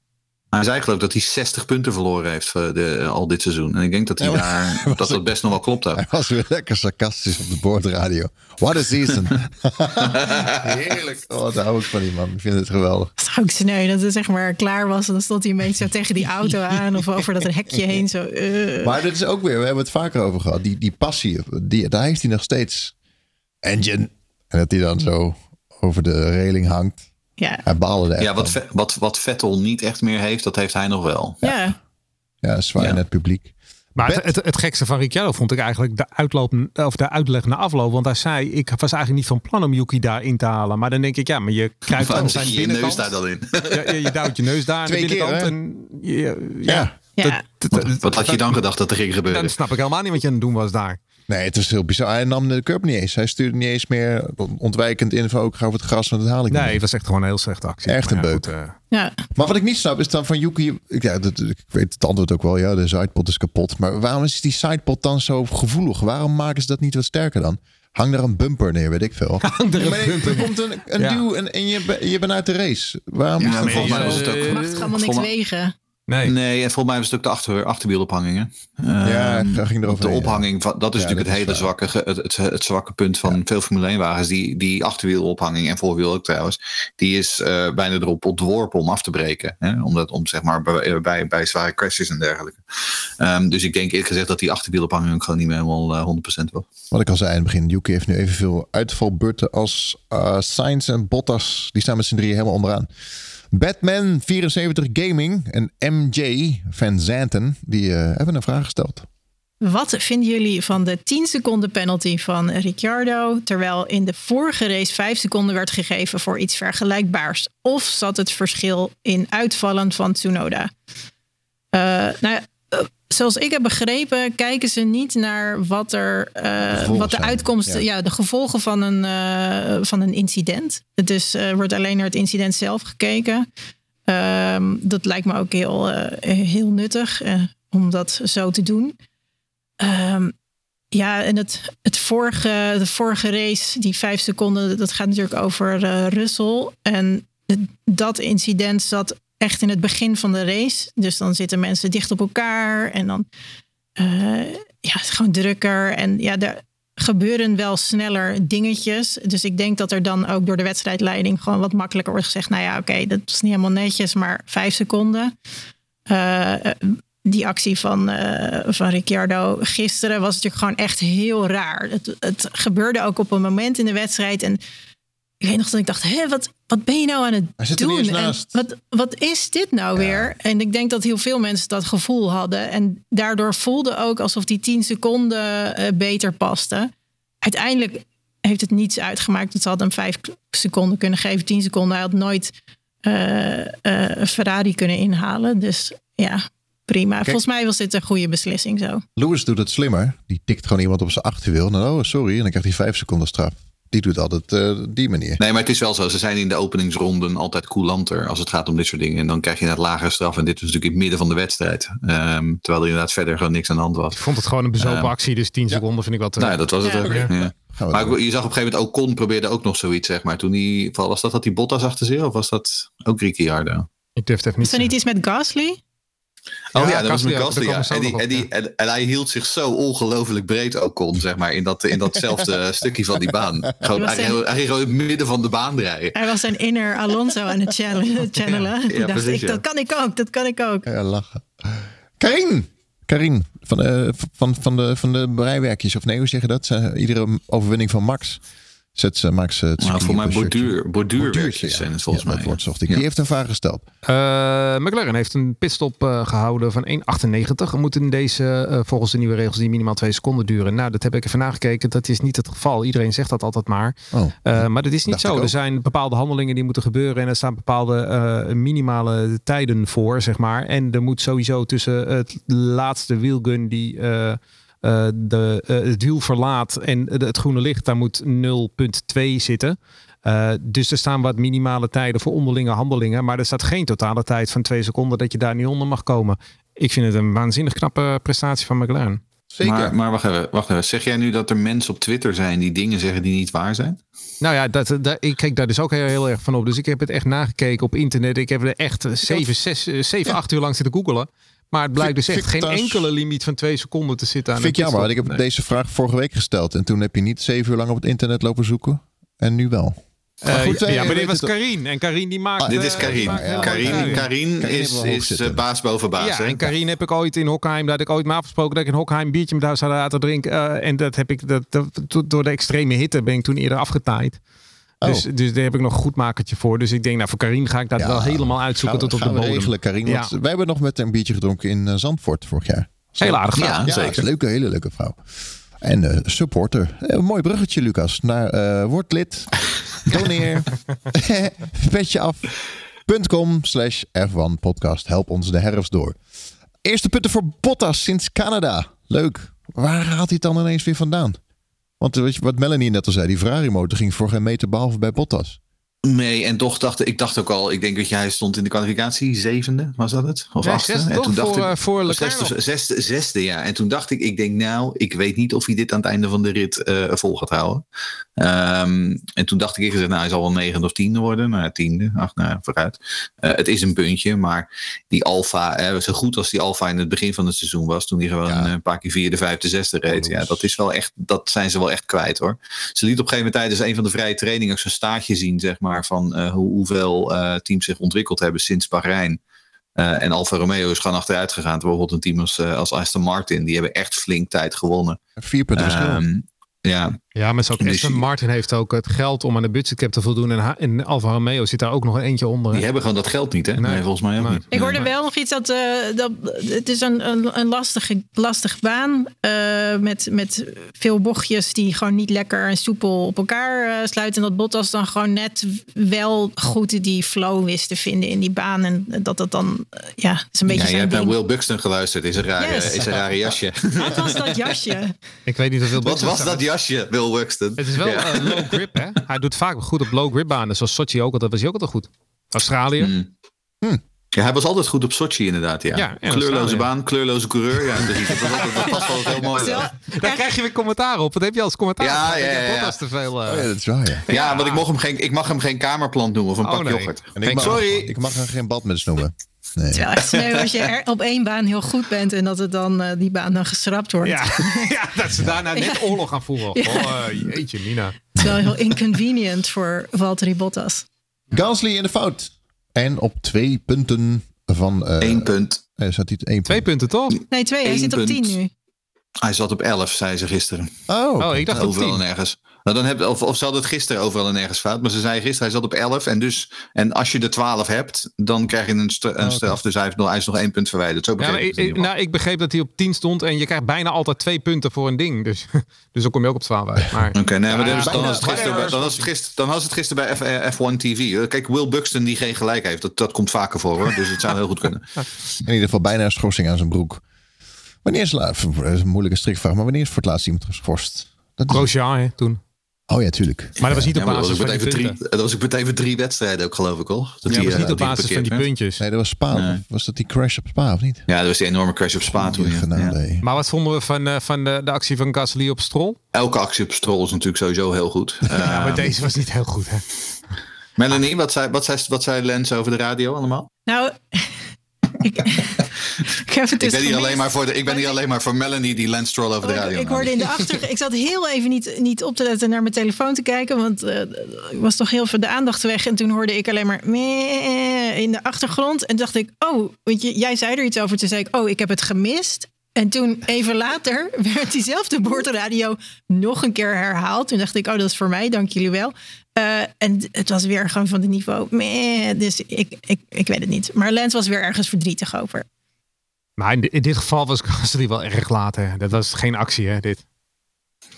Hij zei geloof ik dat hij 60 punten verloren heeft eh, de, al dit seizoen. En ik denk dat hij daar, was dat dat best nog wel klopt ook. Hij was weer lekker sarcastisch op de boordradio. What a season. <laughs> Heerlijk. Oh, daar hou ik van die man. Ik vind het geweldig. Is ook sneu dat het zeg maar klaar was. En dan stond hij een beetje zo tegen die auto aan. Of over dat hekje heen. Zo, eh. Maar dit is ook weer, we hebben het vaker over gehad. Die, die passie, die, daar heeft hij nog steeds. Engine. En dat hij dan zo over de reling hangt. Ja, Hij baalde er echt Ja, wat, van. Wat, wat Vettel niet echt meer heeft, dat heeft hij nog wel. ja. Ja, zwaar Ja. in het publiek. Maar het, het, het gekste van Ricciardo vond ik eigenlijk de, uitloop, of de uitleg na afloop. Want hij zei, ik was eigenlijk niet van plan om Yuki daarin te halen. Maar dan denk ik, ja, maar je kruipt aan zijn je je neus daar dan in? Ja, je, je duwt je neus daar aan de Twee keer, binnenkant. hè? en je, ja, Ja. Ja. dat- dat- Wat, wat had je dan gedacht dat er ging gebeuren? Dan snap ik helemaal niet wat je aan het doen was daar. Nee, het is heel bizar. Hij nam de curb niet eens. Hij stuurde niet eens meer ontwijkend info. Ik ga over het gras, want dat haal ik Nee, niet. het was echt gewoon een heel slechte actie. Echt een ja, beuk. goed, eh, ja. Maar wat ik niet snap is dan van Yuki. ik- Ja, dat, ik weet het antwoord ook wel. Ja, de sidepot is kapot. Maar waarom is die sidepot dan zo gevoelig? Waarom maken ze dat niet wat sterker dan? Hang er een bumper neer, weet ik veel. <laughs> Hang er een Maar nee, bumper er neer. komt een, een Ja. duw en, en je, je bent uit de race. Waarom Ja, is dat maar volgens mij het ook- Mag toch allemaal niks Voor mij- wegen? Nee. Nee, en volgens mij was het ook de achter, achterwielophangingen. Ja, Ehm, daar ging erover De ophanging, van, dat is Ja, natuurlijk dat het is hele waar. zwakke, het, het, het zwakke punt van veel Formule 1 wagens. Die, die achterwielophanging en voorwiel ook trouwens. Die is eh, bijna erop ontworpen om af te breken. Hè? Omdat, om zeg maar bij, bij, bij zware crashes en dergelijke. Ehm, dus ik denk eerlijk gezegd dat die achterwielophanging ook gewoon niet meer helemaal eh, 100% was. Wat ik al zei in het begin. Yuki heeft nu evenveel uitvalbeurten als eh Sainz en Bottas. Die staan met z'n drieën helemaal onderaan. Batman 74 Gaming en MJ Van Zanten. Die eh, hebben een vraag gesteld. Wat vinden jullie van de 10 seconden penalty van Ricciardo, terwijl in de vorige race 5 seconden werd gegeven voor iets vergelijkbaars? Of zat het verschil in uitvallen van Tsunoda? Eh, nou, zoals ik heb begrepen, kijken ze niet naar wat, er, eh, wat de zijn, uitkomsten, ja. ja. de gevolgen van een, eh, van een incident. Dus er wordt alleen naar het incident zelf gekeken. Ehm, dat lijkt me ook heel, heel nuttig om dat zo te doen. Ehm, ja, en het, het vorige, de vorige race, die vijf seconden, dat gaat natuurlijk over Russell. En dat incident zat echt in het begin van de race. Dus dan zitten mensen dicht op elkaar en dan eh, ja, het is gewoon drukker. En ja, er gebeuren wel sneller dingetjes. Dus ik denk dat er dan ook door de wedstrijdleiding gewoon wat makkelijker wordt gezegd. Nou ja, oké, dat is niet helemaal netjes, maar vijf seconden. Eh, eh, die actie van, van Ricciardo gisteren was natuurlijk gewoon echt heel raar. Het gebeurde ook op een moment in de wedstrijd. En ik weet nog dat ik dacht, hé, wat, wat ben je nou aan Hij het er niet doen? eens En naast. wat, wat is dit nou weer? En ik denk dat heel veel mensen dat gevoel hadden. En daardoor voelde ook alsof die 10 seconden eh, beter paste. Uiteindelijk heeft het niets uitgemaakt. Het had hem 5 seconden kunnen geven, 10 seconden. Hij had nooit eh, eh, Ferrari kunnen inhalen. Dus ja, prima. Volgens mij was dit een goede beslissing zo. Lewis doet het slimmer. Die tikt gewoon iemand op zijn achterwiel. Dan, oh, sorry. En dan krijgt hij vijf seconden straf. Die doet altijd eh, die manier. Nee, maar het is wel zo. Ze zijn in de openingsronden altijd coulanter als het gaat om dit soort dingen. En dan krijg je net lagere straf. En dit was natuurlijk in het midden van de wedstrijd. Ehm, terwijl er inderdaad verder gewoon niks aan de hand was. Ik vond het gewoon een bezopen Ehm, actie. Dus 10 seconden vind ik wat te... Nou ja, dat was het Ja. ook. We Maar ik- je zag op een gegeven moment Ocon probeerde ook nog zoiets, zeg maar. Toen hij, was dat dat die Bottas achter zich of was dat ook Ricciardo? Ik durf het even niet Is er niet iets met Gasly? Oh ja, Ja, dat was ook, Gasly, daar ja. En, die, en, die, en, en hij hield zich zo ongelooflijk breed, Ocon, zeg maar, in, dat, in datzelfde <laughs> stukje van die baan. Gewoon, hij, ging gewoon in het midden van de baan rijden. Hij was zijn inner Alonso aan het <laughs> channelen. channelen. Die dacht precies, ik, ja. dat kan ik ook, dat kan ik ook. Ja, lachen. Karin! Karin, van, eh, van, van, de, van de breiwerkjes. Of nee, hoe zeg je dat? Iedere overwinning van Max zet ze Max eh, het Nou, voor mij borduur, borduurwerkjes zijn het volgens Ja, mij. Dat woord zocht ik. Ja. Die heeft een vraag gesteld. Eh, McLaren heeft een pitstop eh, gehouden van 1,98. Er moeten in deze, eh, volgens de nieuwe regels, die minimaal 2 seconden duren. Nou, dat heb ik even nagekeken. Dat is niet het geval. Iedereen zegt dat altijd maar. Oh, Eh, maar dat is niet zo. Er zijn bepaalde handelingen die moeten gebeuren. En er staan bepaalde eh, minimale tijden voor, zeg maar. En er moet sowieso tussen het laatste wielgun die eh, de, eh, het wiel verlaat en de- het groene licht, daar moet 0,2 zitten. Eh, dus er staan wat minimale tijden voor onderlinge handelingen. Maar er staat geen totale tijd van 2 seconden dat je daar niet onder mag komen. Ik vind het een waanzinnig knappe prestatie van McLaren. zeker. Maar, maar wacht, even, wacht even, zeg jij nu dat er mensen op Twitter zijn die dingen zeggen die niet waar zijn? Nou ja, dat, dat, ik kijk daar dus ook heel, heel erg van op. Dus ik heb het echt nagekeken op internet. Ik heb er echt 7, 6, 7 8 uur lang zitten googelen. Maar het blijkt dus echt geen enkele limiet van 2 seconden te zitten aan Vind ik jammer, want ik heb deze vraag vorige week gesteld. En toen heb je niet zeven uur lang op het internet lopen zoeken. En nu wel. Eh, Maar goed, ja, eh, ja, maar dit was Karin. En Karin die maakt... Ah, Dit eh, is Karin. heel Karin, is, is eh, baas boven baas. Ja, en Karin heb ik ooit in Hockheim, daar had ik ooit mee afgesproken dat ik in Hockheim een biertje met haar zou laten drinken. Eh, en dat heb ik, dat, dat- door de extreme hitte ben ik toen eerder afgetaaid. Oh. Dus, dus daar heb ik nog een goed makertje voor. Dus ik denk, nou voor Karin ga ik dat Ja, wel helemaal uitzoeken Gaan, tot op gaan de we bodem. regelen, Karin. Want wij hebben nog met een biertje gedronken in eh, Zandvoort vorig jaar. Heel aardig Ja, zeker. leuke, hele leuke vrouw. En eh, supporter. Eh, Een mooi bruggetje, Lucas. Naar eh word lid. <laughs> Doneer. <laughs> Petje af.com slash F1 podcast. Help ons de herfst door. Eerste punten voor Bottas sinds Canada. Leuk. Waar haalt hij het dan ineens weer vandaan? Want wat Melanie net al zei, die Ferrari motor ging voor geen meter behalve bij Bottas. Nee, en toch dacht ik dacht ook al, ik denk dat jij stond in de kwalificatie, zevende, was dat het? Of Ja, achtste? zesde en toen dacht Voor, ik, eh, voor zesde, zesde, zesde, ja. En toen dacht ik, ik denk nou, ik weet niet of hij dit aan het einde van de rit eh, vol gaat houden. Ehm, en toen dacht ik, ik gezegd, nou, hij zal wel negende of tiende worden. Nou, ja, tiende, ach, nou, ja, vooruit. Eh, het is een puntje, maar die Alfa, hè, zo goed als die Alfa in het begin van het seizoen was, toen hij gewoon Ja. een paar keer vierde, vijfde, zesde reed. Ja, dat is wel echt, dat zijn ze wel echt kwijt hoor. Ze liet op een gegeven moment tijdens een van de vrije trainingen ook zo'n staartje zien, zeg maar, van eh, hoe, hoeveel eh, teams zich ontwikkeld hebben sinds Bahrein. Eh, en Alfa Romeo is gewoon achteruit gegaan. Terwijl bijvoorbeeld een team als, als Aston Martin, die hebben echt flink tijd gewonnen. Vier punten verschil. Ehm, ja, Ja, maar zo ook Dus Aston Martin heeft ook het geld om aan de budgetcap te voldoen. En, ha- en Alfa Romeo zit daar ook nog een eentje onder. die hebben gewoon dat geld niet, hè? Nee, Nee. volgens mij ook Nee. niet. Ik hoorde Nee. wel nog iets dat, eh, dat het is een, een, een lastige, lastige baan eh, met, met veel bochtjes die gewoon niet lekker en soepel op elkaar eh, sluiten. En dat Bottas dan gewoon net wel goed die flow wist te vinden in die baan. En dat dat dan, ja, is een beetje Ja, je zijn hebt naar. Will Buxton geluisterd. Is een rare, Yes. is een rare jasje. Wat was dat jasje? <laughs> Ik weet niet hoeveel Wat was dat jasje, Will Het is wel Ja. eh, low grip, hè? <laughs> Hij doet vaak goed op low grip banen. Zoals Sochi ook altijd. Was hij ook altijd goed. Australië. Hmm. Ja, hij was altijd goed op Sochi inderdaad, ja. Kleurloze baan, kleurloze coureur. Ja, dus dat, dat, dat past wel heel mooi. Daar krijg je weer commentaar op. Wat heb je als commentaar? Ja, ja, ja, ja. Bottas te veel. eh, Oh ja, dat is waar, ja. Ja, want ik mag, hem geen, ik mag hem geen kamerplant noemen of een Oh, pak nee. yoghurt. En ik mag, Sorry. Ik mag er geen badmuts noemen. Nee. Echt sneu als je er op één baan heel goed bent en dat het dan, eh, die baan dan geschrapt wordt. Ja, <laughs> ja, dat ze daarna net oorlog gaan voeren. Oh, eh, jeetje, Mina. Het is wel heel inconvenient voor Valtteri Bottas. Gasly in de fout. En op twee punten van... eh Eén punt. zat hij één Twee punt. punten, toch? Nee, twee. Hij zit op punt. tien nu. Hij zat op 11, zei ze gisteren. Oh. Oh, ik dacht op tien. nergens. Nou, dan heb, of, of ze hadden het gisteren overal en nergens fout. Maar ze zei gisteren, hij zat op 11. En, dus, en als je de 12 hebt, dan krijg je een, st- een oké. straf. Dus hij, heeft nog, hij is nog één punt verwijderd. Zo Ja, ik ik, nou, ik begreep dat hij op 10 stond en je krijgt bijna altijd twee punten voor een ding. Dus, <laughs> dus dan kom je ook op 12 uit. Maar, Oké, nee, maar Ja, dan, was het gisteren, bij- dan, was het gisteren, dan was het gisteren bij F, eh, F1 TV. Kijk, Will Buxton die geen gelijk heeft. Dat, dat komt vaker voor hoor. Dus het zou heel goed kunnen. <laughs> In ieder geval bijna een schorsing aan zijn broek. Wanneer is, la- dat is een moeilijke strikvraag, maar wanneer is voor het laatst iemand geschorst? Dat is- Grosjean, hè, toen. Oh ja, tuurlijk. Maar dat was niet Ja, op maar dat was, basis ook van die meteen voor punten. drie, dat was ook meteen voor drie wedstrijden ook, geloof ik hoor. Dat Ja, die, dat was eh, niet op die basis van die puntjes. Nee, dat was Spa. Nee. Was dat die crash op Spa of niet? Ja, dat was die enorme crash op Spa toen. Maar wat vonden we van, eh, van de, de actie van Gasly op Stroll? Elke actie op Stroll is natuurlijk sowieso heel goed. <laughs> Ja, maar Ehm, deze was niet heel goed, hè? Melanie, wat zei, wat, zei, wat zei Lens over de radio allemaal? Nou, <laughs> ik, <laughs> ik ben, hier gemist. alleen maar voor de, ik ben hier alleen maar voor Melanie die Lens Stroll over de Oh, ik- radio ik, hoorde in de achter. Ik zat heel even niet, niet op te letten naar mijn telefoon te kijken. Want eh, ik was toch heel veel de aandacht weg. En toen hoorde ik alleen maar meh in de achtergrond. En dacht ik, oh, want je, jij zei er iets over. Toen zei ik, oh, ik heb het gemist. En toen even later <laughs> werd diezelfde boordradio nog een keer herhaald. Toen dacht ik, oh, dat is voor mij, dank jullie wel. Eh, en het was weer gewoon van het niveau. Meh, dus ik, ik, ik weet het niet. Maar Lens was weer ergens verdrietig over. Maar in, di- in dit geval was Gasly <laughs> wel erg laat, hè? Dat was geen actie, hè, dit.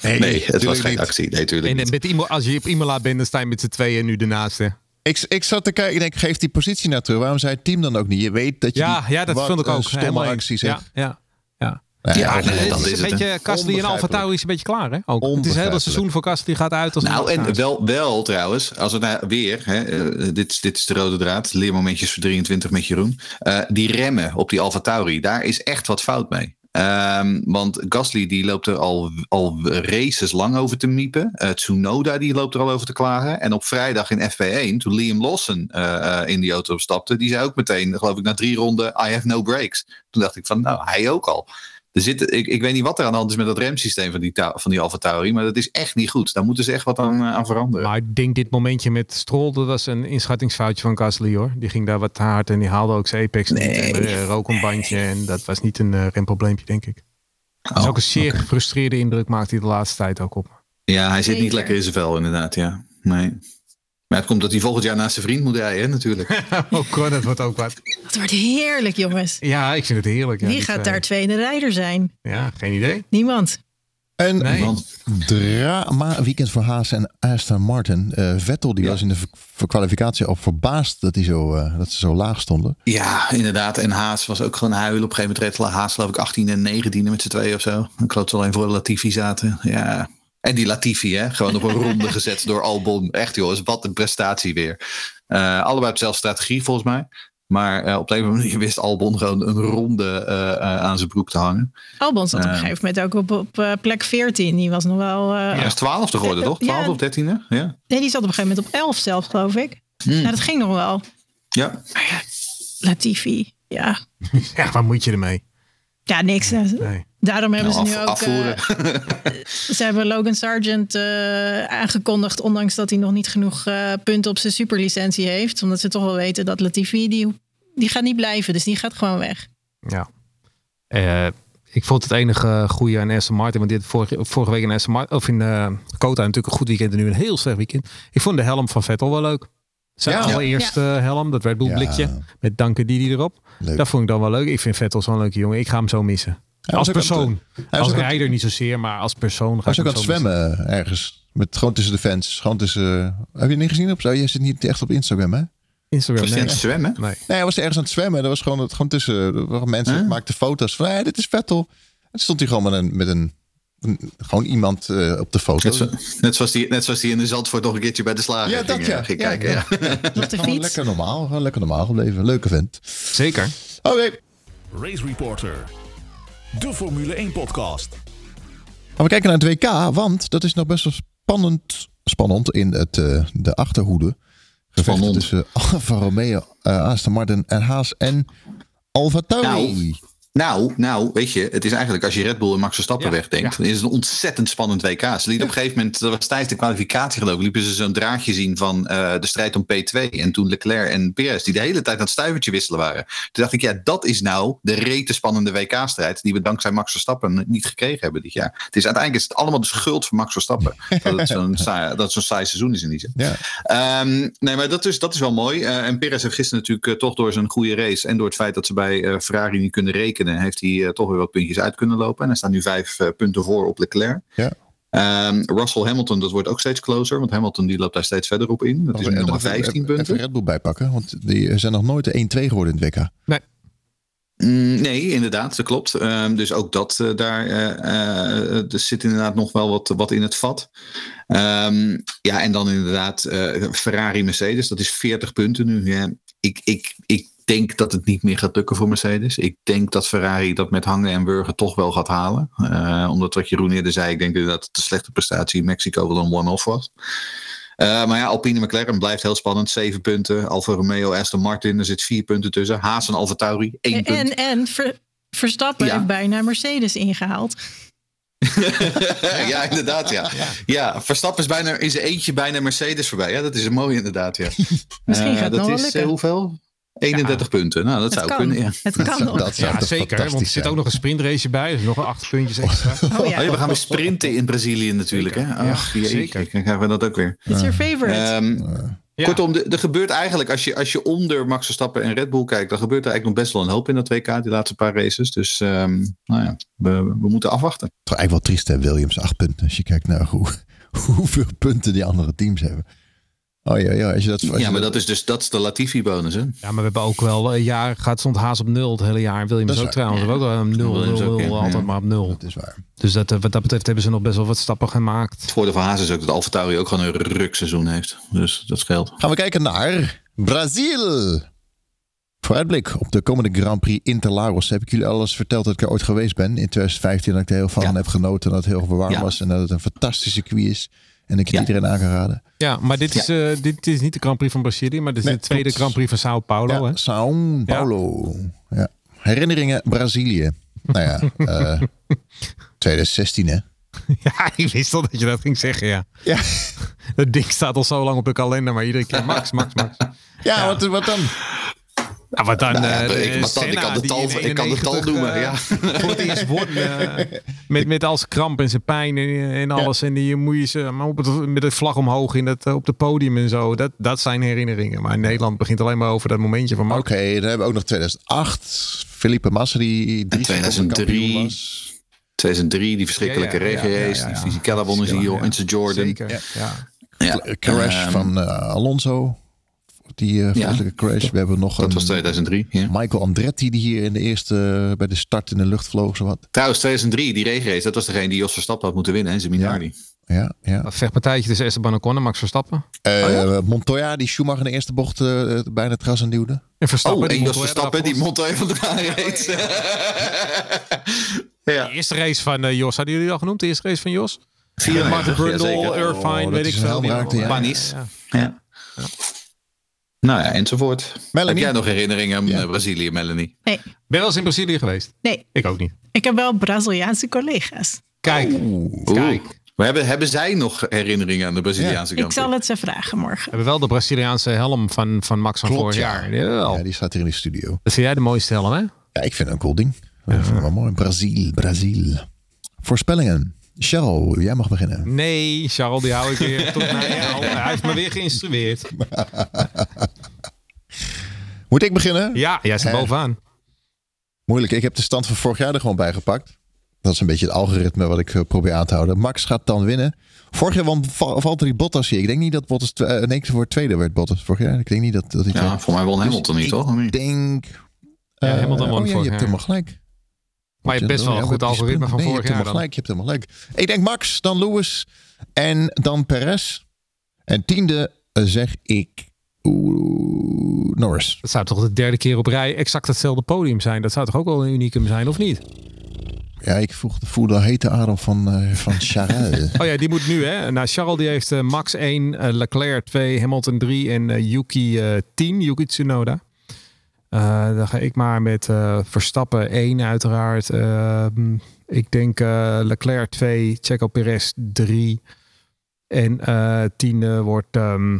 Nee, het was geen niet. actie. Nee, tuurlijk En niet. met Imo, als je op Imola bent, dan sta je met z'n tweeën nu de naaste. Ik, ik zat te kijken, ik denk, geef die positie nou terug. Waarom zei het team dan ook niet? Je weet dat je Ja, die- ja dat wat vond ik ook. stomme actie zegt. ja, ja. Ja, Ja, ja, nee, dat is is een beetje, Gasly en Alfa is een beetje klaar, hè? Ook. Het is het hele Onbegrijpelijk. seizoen voor Gasly gaat uit als Nou, en wel, wel trouwens, als we nou weer, hè, eh, dit, is- dit is de rode draad, leermomentjes voor 23 met Jeroen. Eh, die remmen op die Alfa Tauri, daar is echt wat fout mee. Ehm, want Gasly die loopt er al, al races lang over te miepen. Eh, Tsunoda die loopt er al over te klagen. En op vrijdag in FP1, toen Liam Lawson eh, eh, in die auto stapte, die zei ook meteen, geloof ik, na drie ronden, I have no brakes. Toen dacht ik van, nou, hij ook al. Er zit, ik, ik weet niet wat er aan de hand is met dat remsysteem van die, van die Alfa Tauri, maar dat is echt niet goed. Daar moeten ze echt wat aan, eh, aan veranderen. Maar ik denk dit momentje met Stroll, dat was een inschattingsfoutje van Gasly hoor. Die ging daar wat te hard en die haalde ook zijn apex niet. Nee. En er rook een bandje en dat was niet een eh, remprobleempje, denk ik. Dat is Oh, ook een zeer gefrustreerde indruk maakt hij de laatste tijd ook op. Ja, hij zit niet lekker in zijn vel, inderdaad. Ja. Nee. Maar het komt dat hij volgend jaar naast zijn vriend moet rijden, hè, natuurlijk. <laughs> Oh, Cor, dat wordt ook wat. Dat wordt heerlijk, jongens. Ja, ik vind het heerlijk. Ja, Wie die gaat twee. daar tweede rijder zijn? Ja, geen idee. Niemand. En Nee. Want drama weekend voor Haas en Aston Martin. Eh, Vettel die Ja. was in de kwalificatie al verbaasd dat, hij zo, eh, dat ze zo laag stonden. Ja, inderdaad. En Haas was ook gewoon huilen. Op een gegeven moment reed Haas geloof ik 18 en 19 met z'n tweeën of zo. Ik geloof dat ze alleen voor Latifi zaten. Ja. En die Latifi, hè? Gewoon op een ronde <laughs> gezet door Albon. Echt jongens, wat een prestatie weer. Eh, allebei op dezelfde strategie volgens mij. Maar eh, op de een of andere manier wist Albon gewoon een ronde eh, eh, aan zijn broek te hangen. Albon zat op een gegeven moment ook op, op eh, plek 14. Die was nog wel... eh, Hij is 12 geworden, toch? Ja. 12 of 13e? Ja. Nee, die zat op een gegeven moment op 11 zelf, geloof ik. Hmm. Nou, dat ging nog wel. ja. Latifi. Ja. <laughs> Ja, waar moet je ermee? Ja, niks. Nee. Daarom hebben Nou, ze nu af- ook... afvoeren. eh, ze hebben Logan Sargent eh, aangekondigd... ondanks dat hij nog niet genoeg eh, punten op zijn superlicentie heeft. Omdat ze toch wel weten dat Latifi... die, die gaat niet blijven, dus die gaat gewoon weg. Ja. Eh, ik vond het enige goede aan Aston Martin, want dit vorige, vorige week in Aston Martin, of in eh Kota natuurlijk een goed weekend en nu een heel slecht weekend. Ik vond de helm van Vettel wel leuk. Zijn Ja. allereerste helm, dat Red Bull Ja. blikje met Danke Didi erop. Leuk. Dat vond ik dan wel leuk. Ik vind Vettel zo'n leuke jongen. Ik ga hem zo missen. Als persoon. hij was Als ook aan het- rijder niet zozeer, maar als persoon Hij was ik ook aan het zwemmen eh, ergens. Met, gewoon tussen de fans. Gewoon tussen, heb je het niet gezien? Op, zo? je zit niet echt op Instagram, hè? Instagram. Was aan het zwemmen? nee. Nee, hij was ergens aan het zwemmen. Dat was gewoon, het, gewoon tussen. Mensen Huh? maakten foto's van. Hey, dit is Vettel. En stond hij gewoon met een. Met een, gewoon iemand eh, op de foto. Net, zo- net, zoals die, net zoals die in de Zandvoort nog een keertje bij de slager Ja, ging, dat eh, ja. ging Ja, kijken. ja. Ja. <laughs> Gewoon fiets. lekker normaal. Gewoon lekker normaal gebleven. Leuke vent. Zeker. Oké. Race Reporter. De Formule 1 podcast. Gaan we kijken naar het WK. Want dat is nog best wel spannend. Spannend in het, eh, de achterhoede. Gevecht tussen Alfa Romeo, eh, Aston Martin en Haas en Alfa Tauri. Nou, Nou, nou, weet je, het is eigenlijk als je Red Bull en Max Verstappen Ja, wegdenkt, ja. dan is het een ontzettend spannend WK. Ze lieten op een gegeven moment, dat was tijdens de kwalificatie geloof ik, liepen ze zo'n draadje zien van eh, de strijd om P2. En toen Leclerc en Perez, die de hele tijd aan het stuivertje wisselen waren. Toen dacht ik, ja, dat is nou de rete spannende WK-strijd die we dankzij Max Verstappen niet gekregen hebben dit jaar. Het is uiteindelijk is het allemaal de schuld van Max Verstappen. <laughs> dat het zo'n saai, dat het zo'n saai seizoen is in die zin. Ja. Ehm, nee, maar dat is, dat is wel mooi. Eh, en Perez heeft gisteren natuurlijk eh, toch door zijn goede race en door het feit dat ze bij Ferrari niet kunnen rekenen, heeft hij eh, toch weer wat puntjes uit kunnen lopen. En hij staat nu vijf eh, punten voor op Leclerc. Ja. Ehm, Russell Hamilton, dat wordt ook steeds closer, want Hamilton die loopt daar steeds verder op in. Dat is nu nog maar 15 even, punten. Even Red Bull bijpakken, want die zijn nog nooit de 1-2 geworden in het WK. Mm, nee, inderdaad, dat klopt. Ehm, dus ook dat eh, daar eh, eh, er zit inderdaad nog wel wat, wat in het vat. Ehm, ja, en dan inderdaad eh, Ferrari Mercedes, dat is 40 punten nu. Ja, ik, ik, ik denk dat het niet meer gaat lukken voor Mercedes. Ik denk dat Ferrari dat met hangen en wurgen toch wel gaat halen. Eh, omdat wat Jeroen eerder zei, ik denk dat het een slechte prestatie in Mexico wel een one-off was. Eh, maar ja, Alpine McLaren blijft heel spannend. Zeven punten. Alfa Romeo, Aston Martin, er zit vier punten tussen. Haas en Alfa Tauri, één punt. En, en Ver- Verstappen Ja. heeft bijna Mercedes ingehaald. <laughs> ja, inderdaad, ja. ja. Verstappen is bijna in zijn eentje bijna Mercedes voorbij. Ja, dat is een mooie inderdaad, ja. <laughs> Misschien Eh, gaat het dat nog wel is lukken. hoeveel? 31 punten. Nou, dat Het zou kan. kunnen, ja. Het kan <laughs> Dat, nog. dat zou Ja, zeker. Want er zit zijn. ook nog een sprintrace bij. Dus nog een acht puntjes extra. Oh ja, Oh, ja, we gaan weer sprinten in Brazilië natuurlijk, hè? Zeker. Ja, Ach, jeetje, zeker. Dan krijgen we dat ook weer. it's your favorite. Ehm, Ja. Kortom, de- er gebeurt eigenlijk, als je, als je onder Max Verstappen en Red Bull kijkt, dan gebeurt er eigenlijk nog best wel een hoop in dat WK, die laatste paar races. Dus ehm, nou ja, we, we moeten afwachten. Toch eigenlijk wel triest, hè, Williams. Acht punten. Als je kijkt naar hoe, <laughs> hoeveel punten die andere teams hebben. Oh ja, ja. Als je dat, als Ja, je maar dat is dus dat is de Latifi-bonus, hè? Ja, maar we hebben ook wel een jaar gaat stond Haas op nul het hele jaar. Williams Dat is ook waar. trouwens. We hebben ook wel een nul, Williams nul, ook, ja. nul, altijd Ja. maar op nul. Dat is waar. Dus dat, eh, wat dat betreft hebben ze nog best wel wat stappen gemaakt. Het voordeel van Haas is ook dat Alfa Tauri ook gewoon een rukseizoen heeft. Dus dat scheelt. Gaan we kijken naar Brazil. Vooruitblik op de komende Grand Prix Interlagos. Heb ik jullie alles verteld dat ik er ooit geweest ben. In 2015 dat ik er heel van Ja. heb genoten. Dat het heel warm Ja. was. En dat het een fantastisch circuit is. En ik Ja. iedereen aangeraden. Ja, maar dit is, eh, dit is niet de Grand Prix van Brazilië, maar dit is Nee, de tweede klopt. Grand Prix van Sao Paulo. ja, Hè? São Paulo. Ja. Herinneringen Brazilië. Nou ja, <laughs> eh 2016 hè. <laughs> Ja, ik wist al dat je dat ging zeggen, ja. Ja, <laughs> Dat ding staat al zo lang op de kalender, maar iedere keer Max, Max, Max. ja, Wat, wat dan? Nou, wat dan? Nou ja, eh, ik- dan? Ik Senna, kan de tal- in ik kan de tal 91, noemen, eh, ja. Voor het eerst won. eh, <laughs> met, met al zijn kramp en zijn pijn en, en alles. En die moet je ze maar op het, met de vlag omhoog in het, op het podium en zo. Dat, dat zijn herinneringen. Maar in Nederland begint alleen maar over dat momentje van Oké, dan hebben we ook nog 2008. Felipe Massa die drie seconden kampioen 2003. was. 2003, die verschrikkelijke Ja, ja, ja, regenrace. ja, ja, ja. Die wonnen ze hier. Jordan. Zeker. Ja. Ja. Ja. Crash Ehm, van Alonso. Die vreselijke crash. We hebben nog Dat een was 2003. Ja. Michael Andretti die hier in de eerste eh, bij de start in de lucht vloog. Zo wat. Trouwens, 2003, die regenrace, dat was degene die Jos Verstappen had moeten winnen. En zijn Minardi. Ja, ja. Een vechtpartijtje tussen Esteban Ocon en Max Verstappen. Eh, Montoya die Schumacher in de eerste bocht bijna het gras aan duwde. En Verstappen. Oh, die en Jos Verstappen, die Montoya van de reed. <laughs> ja. De eerste race van Jos, hadden jullie die al genoemd? De eerste race van Jos? 94, Martin Brundle. Irvine, Oh, dat weet ik veel. ja. Panis. Ja. Ja. Nou ja, enzovoort. Melanie? Heb jij nog herinneringen aan Ja. eh, Brazilië, Melanie? Nee, Ben je wel eens in Brazilië geweest? nee. Ik ook niet. Ik heb wel Braziliaanse collega's. Kijk, kijk. Oeh. Maar hebben, hebben zij nog herinneringen aan de Braziliaanse Ik kant? zal het ze vragen morgen. We hebben wel de Braziliaanse helm van, van Max van vorig ja. jaar. Jawel. Ja, die staat hier in de studio. Dat vind jij de mooiste helm, hè? Ja, ik vind het een cool ding. Ik vind het wel mooi. Brazil, Brazil. Voorspellingen. Charles, jij mag beginnen. Nee, Charles, die hou ik weer tot <laughs> naar jou. Hij heeft me weer geïnstrueerd. <laughs> Moet ik beginnen? Ja, jij staat Hè? bovenaan. Moeilijk. Ik heb de stand van vorig jaar er gewoon bij gepakt. Dat is een beetje het algoritme wat ik eh, probeer aan te houden. Max gaat dan winnen. Vorig jaar won Valtteri Bottas hier. Ik denk niet dat Bottas... twe- eh, nee, voor tweede werd Bottas vorig jaar. Ik denk niet dat, dat hij... Ja, voor mij won Hamilton niet, ik toch? Niet? denk... Ja, eh, Hamilton won oh, ja, je hebt helemaal gelijk. Maar je hebt best wel een goed die algoritme van nee, vorig je hebt jaar helemaal dan. gelijk. Je hebt helemaal gelijk. Ik denk Max, dan Lewis en dan Perez. En tiende eh, zeg ik Norris. Dat zou toch de derde keer op rij exact hetzelfde podium zijn. Dat zou toch ook wel een unicum zijn, of niet? Ja, ik vroeg de voelde hete adem van, eh van Charles. <laughs> Oh ja, die moet nu, hè? Nou, Charles die heeft eh, Max 1, eh, Leclerc 2, Hamilton 3 en Yuki eh 10, Yuki Tsunoda. Dan ga ik maar met Verstappen 1 uiteraard. Eh, ik denk Leclerc 2, Checo Perez 3. En eh tiende wordt ehm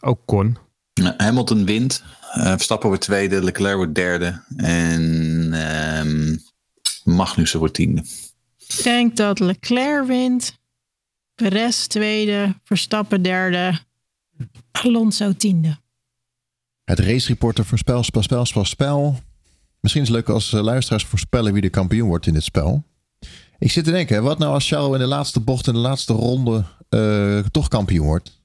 Ocon. Nou, Hamilton wint. Eh, Verstappen wordt tweede. Leclerc wordt derde. En ehm Magnussen wordt tiende. Ik denk dat Leclerc wint. Perez tweede. Verstappen derde. Alonso tiende. Het race reporter voorspel, spel, spel, spel, spel. Misschien is het leuk als eh, luisteraars voorspellen wie de kampioen wordt in dit spel. Ik zit te denken, wat nou als Charles in de laatste bocht in de laatste ronde eh, toch kampioen wordt?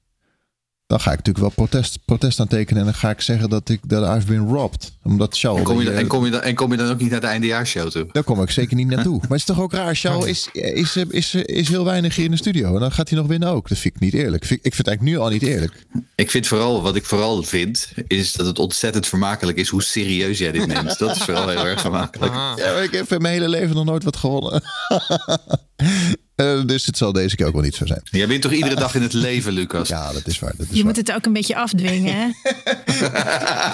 Dan ga ik natuurlijk wel protest, protest aantekenen en dan ga ik zeggen dat ik dat I've been robbed. Omdat Charles... En kom, je, en, kom je dan, en kom je dan ook niet naar de eindejaarsshow toe? Daar kom ik zeker niet naartoe. <laughs> Maar het is toch ook raar. Charles is, is, is, is heel weinig hier in de studio. En dan gaat hij nog winnen ook. Dat vind ik niet eerlijk. Vind- Ik vind het eigenlijk nu al niet eerlijk. Ik vind vooral, wat ik vooral vind, is dat het ontzettend vermakelijk is hoe serieus jij dit <laughs> neemt. Dat is vooral heel erg vermakelijk. Ja, ik heb in mijn hele leven nog nooit wat gewonnen. <laughs> Eh, dus het zal deze keer ook wel niet zo zijn. Jij bent toch iedere dag in het leven, Lucas? Ja, dat is waar. Dat is Je waar. moet het ook een beetje afdwingen, hè?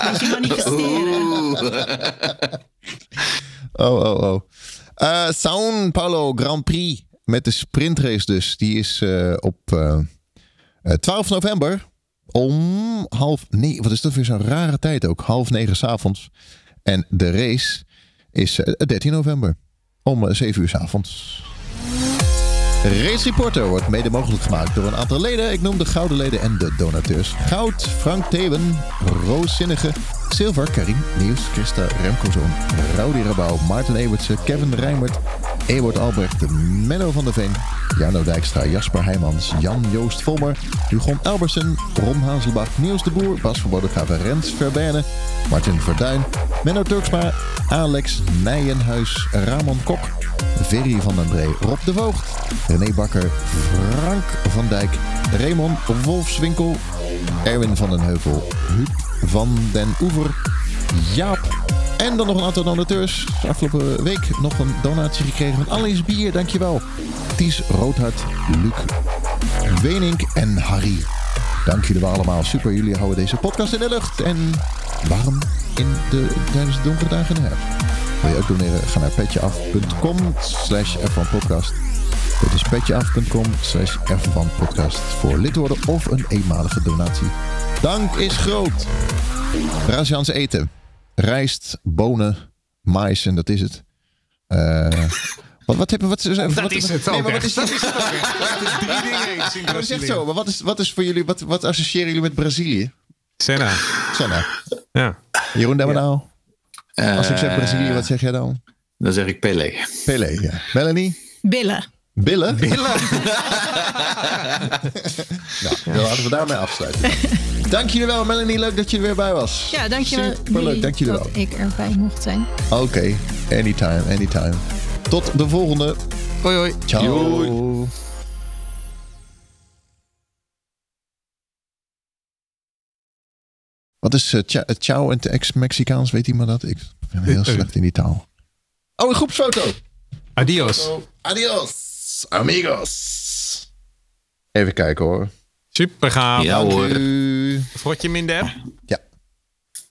<laughs> beetje manifesteren. <laughs> Oh, oh, oh. Eh São Paulo Grand Prix met de sprintrace dus. Die is eh, op eh, eh, 12 november om half... Nee, wat is dat weer zo'n rare tijd ook. Half negen s'avonds. En de race is eh, 13 november om eh, 7 uur s'avonds. Race Reporter wordt mede mogelijk gemaakt door een aantal leden. Ik noem de gouden leden en de donateurs. Goud, Frank Thewen, Roos Zinnige, Zilver, Karim, Nieuws, Christa, Remco Zoon, Rowdy Rabouw, Maarten Kevin Rijmert, Ewart Albrecht, Menno van der Veen, Jarno Dijkstra, Jasper Heijmans, Jan Joost Volmer, Hugon Elbersen, Ron Hazelbach, Niels de Boer, Bas van Bodegraven, Rens Verberne, Martin Verduin, Menno Turksma, Alex Nijenhuis, Ramon Kok, Ferry van den Bree, Rob de Voogd, René Bakker, Frank van Dijk, Raymond Wolfswinkel, Erwin van den Heuvel, Huub van den Oever, Jaap en dan nog een aantal donateurs. Afgelopen week nog een donatie gekregen van Alice Bier, dankjewel. Ties Roodhart, Luc Wenink en Harry. Dank jullie wel allemaal. Super, jullie houden deze podcast in de lucht en warm in de, tijdens de donkere dagen in de herfst. Wil je ook doneren? Ga naar petjeaf.com slash F1podcast. Dat is petjeaf.com slash F1podcast voor lid worden of een eenmalige donatie. Dank is groot. Braziliaans eten. Rijst, bonen, mais en dat is het. Eh, <laughs> wat, wat hebben wat, wat, Dat is het nee, maar wat is, Dat is het. Het <laughs> is drie dingen eens in Ja, dat is echt Brazilië. zo. Maar wat is, wat is voor jullie, wat, wat associëren jullie met Brazilië? Senna. Sanna. Ja. Jeroen Demmenau. Als ik zeg Eh, Brazilië, wat zeg jij dan? Dan zeg ik Pelé. Pelé, ja. Melanie? Billen. Billen? <laughs> nou, dan laten we daarmee afsluiten. Dank jullie wel, Melanie. Leuk dat je er weer bij was. Ja, dankjewel. Superleuk, dank jullie wel. Dat ik erbij mocht zijn. Oké, anytime, anytime. Tot de volgende. Hoi hoi. Ciao. Wat is eh, tja- ciao het ex-Mexicaans? Weet iemand dat? Ik ben heel <laughs> slecht in die taal. Oh, een groepsfoto. Adios. Adios, amigos. Even kijken hoor. Super gaaf. Ja hoor. U. Frotje minder. Ja.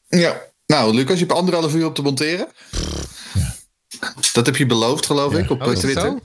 Ja. Nou, Lucas, je hebt anderhalf uur op te monteren. Dat heb je beloofd, geloof ik, op Oh, het Twitter. zo?